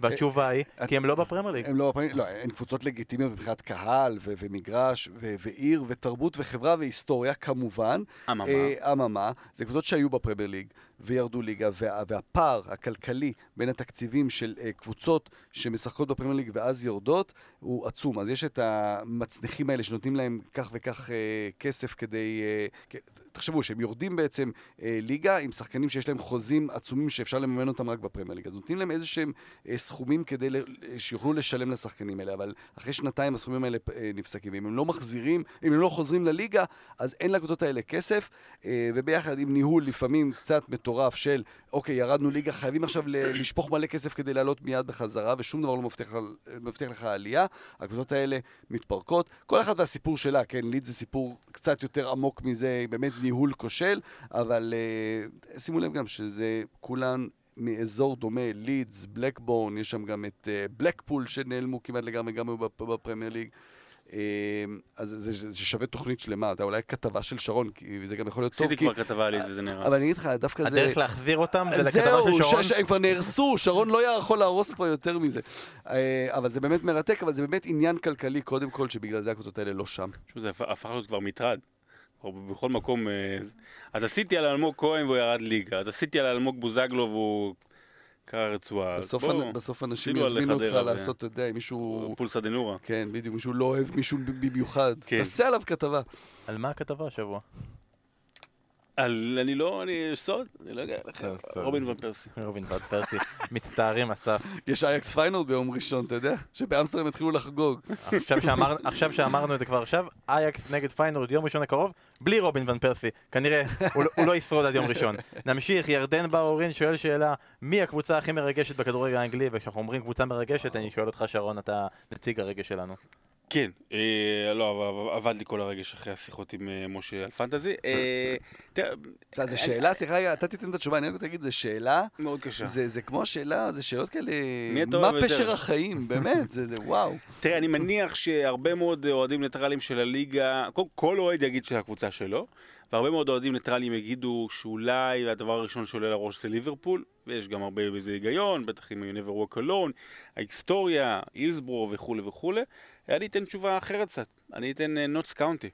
והתשובה היא, כי הן לא בפרמייר ליג. הם לא, בפרמייר- לא, הן קבוצות לגיטימיות מבחינת קהל ומגרש ועיר ותרבות וחברה והיסטוריה כמובן. אממה. אה, אממה, זה קבוצות שהיו בפרמייר ליג וירדו ליגה, וה- והפער הכלכלי בין התקציבים של אה, קבוצות שמשחקות בפרמייר ליג ואז יורדות הוא עצום. אז יש את המצנחים האלה שנותנים להם כך וכך אה, כסף כדי... אה, תחשבו שהם יורדים בעצם אה, ליגה עם שחקנים שיש להם חוזים עצומים שאפשר לממן אותם רק בפרמייר ליג. אז נותנים להם איזה שהם אה, סכומים כדי ל- שיוכלו לשלם לשחקנים האלה, אבל אחרי שנתיים הסכומים האלה אה, נפסקים. ואם הם לא מחזירים, אם הם לא חוזרים לליגה, אז אין לקבוצות האלה כסף, אה, וביחד עם ניהול לפעמים קצת מטורף של, אוקיי, ירדנו ליגה, חייבים עכשיו לשפוך מלא כסף כדי לעלות מיד בחזרה, ושום דבר לא מבטיח, מבטיח לך עלייה. הקבוצות האלה מתפרקות. כל אחת והסיפור שלה, כן, ליד זה סיפור קצת יותר עמוק מזה, באמת ניהול כושל, אבל אה, שימו לב גם שזה כולן מאזור דומה, לידס, בלקבורן, יש שם גם את אה, בלקפול שנעלמו כמעט לגמרי גם היו בפ- בפרמייר ליג. אה, אז זה, זה, זה שווה תוכנית שלמה, אתה אולי כתבה של שרון, כי זה גם יכול להיות טוב, עשיתי כי... כבר כתבה על זה, זה נראה. אבל אני אגיד לך, דווקא זה... הדרך להחזיר אותם זה לכתבה זהו, של שרון. ש- הם כבר נהרסו, שרון לא יכול להרוס כבר יותר מזה. אה, אבל זה באמת מרתק, אבל זה באמת עניין כלכלי קודם כל, שבגלל זה הקבוצות האלה לא שם. פשוט זה הפ- הפך להיות כבר מטרד. כבר בכל מקום... אה, אז עשיתי על אלמוג כהן והוא ירד ליגה, אז עשיתי על אלמוג בוזגלו והוא קרע רצועה. בסוף, אנ- בסוף אנשים יזמינו אותך לעשות, אתה יודע, אם מישהו... פולסא דנורה. כן, בדיוק, מישהו לא אוהב מישהו במיוחד. כן. תעשה עליו כתבה. על מה הכתבה השבוע? על... אני לא... אני... סוד? אני לא יודע. סוד. רובין ון פרסי. רובין ועד פרסי. מצטערים, אסף. יש אייאקס פיינורד ביום ראשון, אתה יודע? שבאמסטרדם התחילו לחגוג. עכשיו שאמר- עכשיו שאמרנו את זה כבר עכשיו, אייאקס נגד פיינורד יום ראשון הקרוב, בלי רובין ון פרסי. כנראה הוא לא- לא ישרוד עד יום ראשון. נמשיך, ירדן באורין שואל שאלה, מי הקבוצה הכי מרגשת בכדורגל האנגלי? וכשאנחנו אומרים קבוצה מרגשת, אני שואל אותך שרון, אתה נציג הרגש שלנו. כן, אה, לא, אבד לי כל הרגש אחרי השיחות עם אה, משה על פנטזי. אה, תראה, זו שאלה, סליחה רגע, אתה תיתן את התשובה, אני רק רוצה להגיד, זו שאלה, מאוד קשה. זה זה כמו השאלה, זה שאלות כאלה, מה? פשר החיים, באמת, זה זה וואו. תראה, אני מניח שהרבה מאוד אוהדים ניטרלים של הליגה, כל, כל אוהד יגיד שזה הקבוצה שלו, והרבה מאוד אוהדים ניטרלים יגידו שאולי הדבר הראשון שעולה לראש זה ליברפול, ויש גם הרבה בזה היגיון, בטח עם never walk alone, ההיסטוריה, אילסבורו וכולי וכולי. אני אתן תשובה אחרת קצת, אני אתן נוטס קאונטי.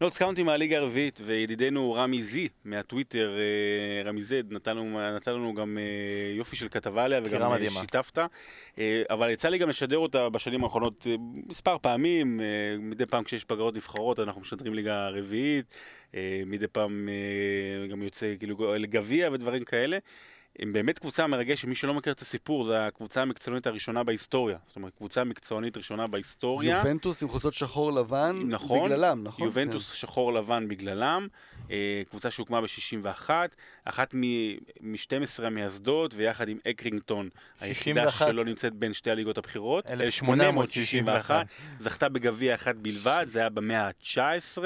נוטס קאונטי מהליגה הרביעית, וידידנו רמי זד מהטוויטר, אה, רמי זד, נתן לנו, נתן לנו גם אה, יופי של כתבה עליה, וגם אה, מדהימה. שיתפת. אבל יצא לי גם לשדר אותה בשנים האחרונות מספר פעמים, מדי פעם כשיש פגרות נבחרות אנחנו משדרים ליגה רביעית, מדי פעם גם יוצא כאילו לגביע ודברים כאלה. הם באמת קבוצה מרגשת, מי שלא מכיר את הסיפור, זו הקבוצה המקצוענית הראשונה בהיסטוריה. זאת אומרת, קבוצה מקצוענית ראשונה בהיסטוריה. יובנטוס עם חולצות שחור לבן, נכון, בגללם, נכון? יובנטוס שחור לבן בגללם, אה, קבוצה שהוקמה ב-61, אחת מ-12 המייסדות, ויחד עם אקרינגטון, היחידה 61. שלא נמצאת בין שתי הליגות הבכירות, 1861. זכתה בגביע אחד בלבד, זה היה במאה ה-19,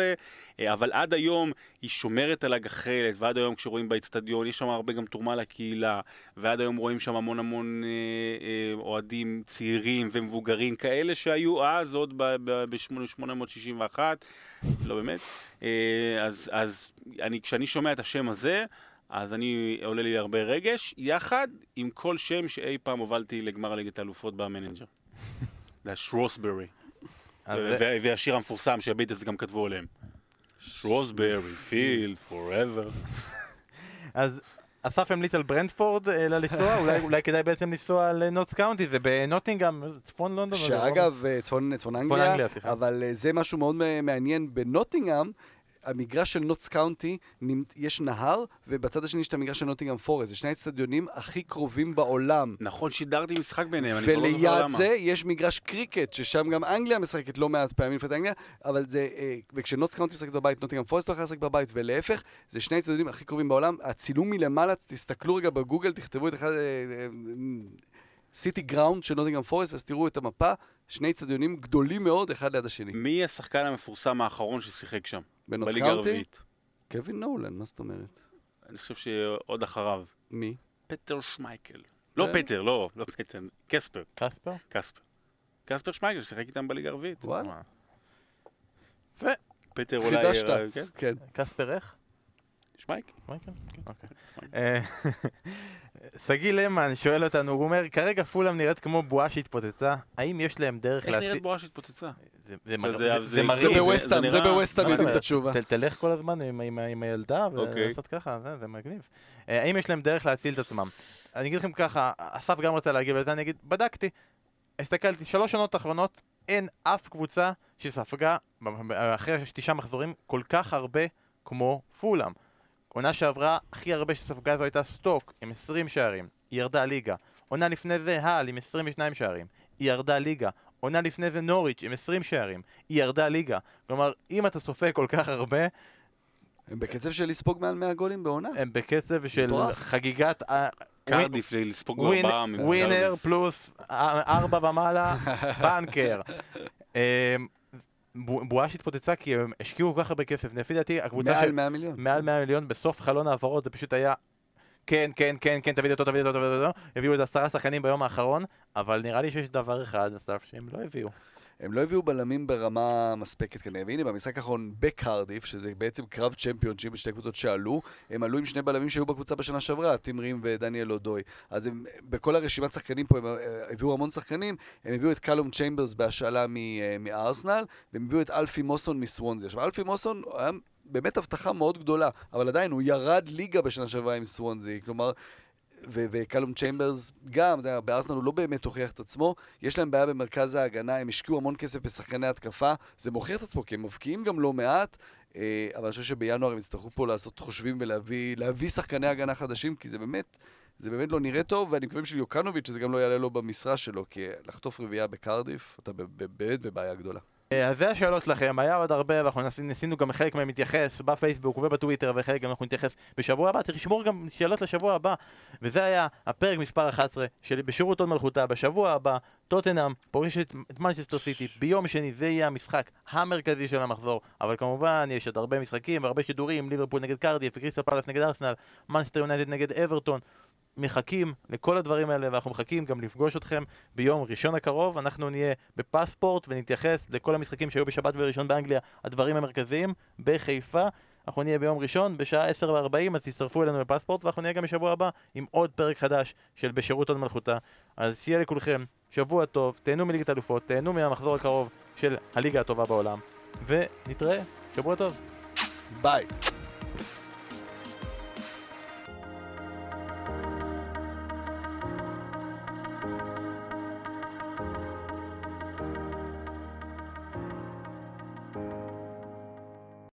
אה, אבל עד היום היא שומרת על הגחלת, ועד היום כשרואים באצטדיון, יש שם הרבה גם תרומה לקהילה, ועד היום רואים שם המון המון אה, אה, אוהדים צעירים ומבוגרים, כאלה שהיו אז, עוד ב-1861, לא באמת. אה, אז, אז אני, כשאני שומע את השם הזה, אז אני, עולה לי הרבה רגש, יחד עם כל שם שאי פעם הובלתי לגמר ליגת האלופות במנג'ר. זה השרוסברי. והשיר המפורסם שהביטלס גם כתבו עליהם. Shrewsbury Fields forever. אז אסף המליץ על ברנדפורד אה, לנסוע, אולי- אולי כדאי בעצם לנסוע לנוטס קאונטי, זה בנוטינגאם, צפון לונדון. שאגב, אה, צפון, צפון אנגליה. אבל אה, זה משהו מאוד מעניין. בנוטינגאם, המגרש של נוטס קאונטי, יש נהר, ובצד השני יש את המגרש של נוטינגאם פורסט. זה שני האצטדיונים הכי קרובים בעולם. נכון, שידרתי משחק ביניהם, אני כבר לא זוכר וליד למה. זה יש מגרש קריקט, ששם גם אנגליה משחקת לא מעט פעמים לפני אנגליה, אבל זה, אה, וכשנוטס קאונטי משחקת בבית, נוטינגאם פורסט לא יכולה לשחק בבית, ולהפך, זה שני האצטדיונים הכי קרובים בעולם. הצילום מלמעלה, תסתכלו רגע בגוגל, תכתבו את אחד... סיטי גראונד של נוטינגאם פורסט, ואז תראו את המפה, שני אצטדיונים גדולים מאוד, אחד ליד השני. מי השחקן המפורסם האחרון ששיחק שם? בליגה? הרביעית. קווין נולן, מה זאת אומרת? אני חושב שעוד אחריו. מי? פטר שמייקל. לא? פטר, לא, לא פטר, קספר, קספר? קספר. קספר שמייקל ששיחק איתם בליגה הרביעית. וואלה. יפה. פטר אולי... חידשת. אה, כן? כן. קספר איך? שמייקל. מייקל? אוקיי. אה, שגיא למן שואל אותנו, הוא אומר, כרגע פולאם נראית כמו בועה שהתפוצצה, האם יש להם דרך איך להציל... נראית בועה שהתפוצצה? זה- זה זה- מר- זה- זה- זה- זה זה מרהיב. זה בווסטהאם, זה בווסטהאם מה יודעים את התשובה. תלך כל הזמן עם- הילדה אוקיי. ולעשות ככה, זה- מגניב. אה, האם יש להם דרך להציל את עצמם? אני אגיד לכם ככה, אסף גם רצה להגיב לזה, אני אגיד, בדקתי, הסתכלתי, שלוש שנות האחרונות, אין אף קבוצה שספגה אחרי תשעה מחזורים כל כך הרבה כמו פולאם. עונה שעברה, הכי הרבה שספגה זו הייתה סטוק עם 20 שערים, היא ירדה ליגה. עונה לפני זה האל עם 22 שערים, היא ירדה ליגה. עונה לפני זה נוריץ' עם 20 שערים, היא ירדה ליגה. כלומר, אם אתה סופג כל כך הרבה, הם בקצב של לספוג מעל 100 גולים בעונה. הם בקצב של מטורף. חגיגת ה- קרדיף לספוג ווין- ארבעה ווינר. פלוס ארבע ומעלה, בנקר. בו- בועה שהתפוצצה כי הם השקיעו כל כך הרבה כסף. לפי דעתי, הקבוצה מעל של 100 מיליון. מעל 100 מיליון בסוף חלון העברות זה פשוט היה כן, כן, כן, כן, תביא אותו, תביא אותו, תביא אותו, הביאו את עשרה שחקנים ביום האחרון, אבל נראה לי שיש דבר אחד, אסף, שהם לא הביאו. הם לא הביאו בלמים ברמה מספקת כנראה, והנה במשחק האחרון בקרדיף, שזה בעצם קרב צ'מפיונשיפ בשתי קבוצות שעלו, הם עלו עם שני בלמים שהיו בקבוצה בשנה שעברה, טים רים ודניס אודוי. אז הם, בכל הרשימת שחקנים פה, הם אה, הביאו המון שחקנים, הם הביאו את קלום צ'יימברס בהשאלה אה, מארסנל, והם הביאו את אלפי מוסון מסוונזי. עכשיו, אלפי מוסון היה באמת הבטחה מאוד גדולה, אבל עדיין הוא ירד ליגה בשנה שעברה עם סוונזי, כלומר... וקלום צ'יימברס גם, בארסנל הוא לא באמת הוכיח את עצמו, יש להם בעיה במרכז ההגנה, הם השקיעו המון כסף בשחקני התקפה, זה מוכיח את עצמו כי הם מבקיעים גם לא מעט, אה, אבל אני חושב שבינואר הם יצטרכו פה לעשות חושבים ולהביא להביא שחקני הגנה חדשים, כי זה באמת, זה באמת לא נראה טוב, ואני מקווה בשביל יוקנוביץ' שזה גם לא יעלה לו במשרה שלו, כי לחטוף רביעייה בקרדיף, אתה באמת בבעיה גדולה. אה, אז זה השאלות שלכם, היה עוד הרבה, ואנחנו ניס- ניסינו גם חלק מהם להתייחס בפייסבוק ובטוויטר, וחלק גם אנחנו נתייחס בשבוע הבא, צריך לשמור גם שאלות לשבוע הבא. וזה היה הפרק מספר 11 של בשירות הוד מלכותה, בשבוע הבא, טוטנאם פוגשת את מנצ'סטר סיטי, ביום שני זה יהיה המשחק המרכזי של המחזור, אבל כמובן יש עוד הרבה משחקים והרבה שידורים, ליברפול נגד קרדיף, וקריסטל פלאס נגד ארסנל, מנצ'סטר יונייטד נגד אברטון. מחכים לכל הדברים האלה ואנחנו מחכים גם לפגוש אתכם ביום ראשון הקרוב. אנחנו נהיה בפספורט ונתייחס לכל המשחקים שהיו בשבת וראשון באנגליה הדברים המרכזיים בחיפה. אנחנו נהיה ביום ראשון בשעה 10:40 אז תצטרפו אלינו לפספורט ואנחנו נהיה גם בשבוע הבא עם עוד פרק חדש של בשירות עוד מלכותה. אז שיהיה לכולכם שבוע טוב תהנו מליגת אלופות תהנו מהמחזור הקרוב של הליגה הטובה בעולם ונתראה שבוע טוב. ביי.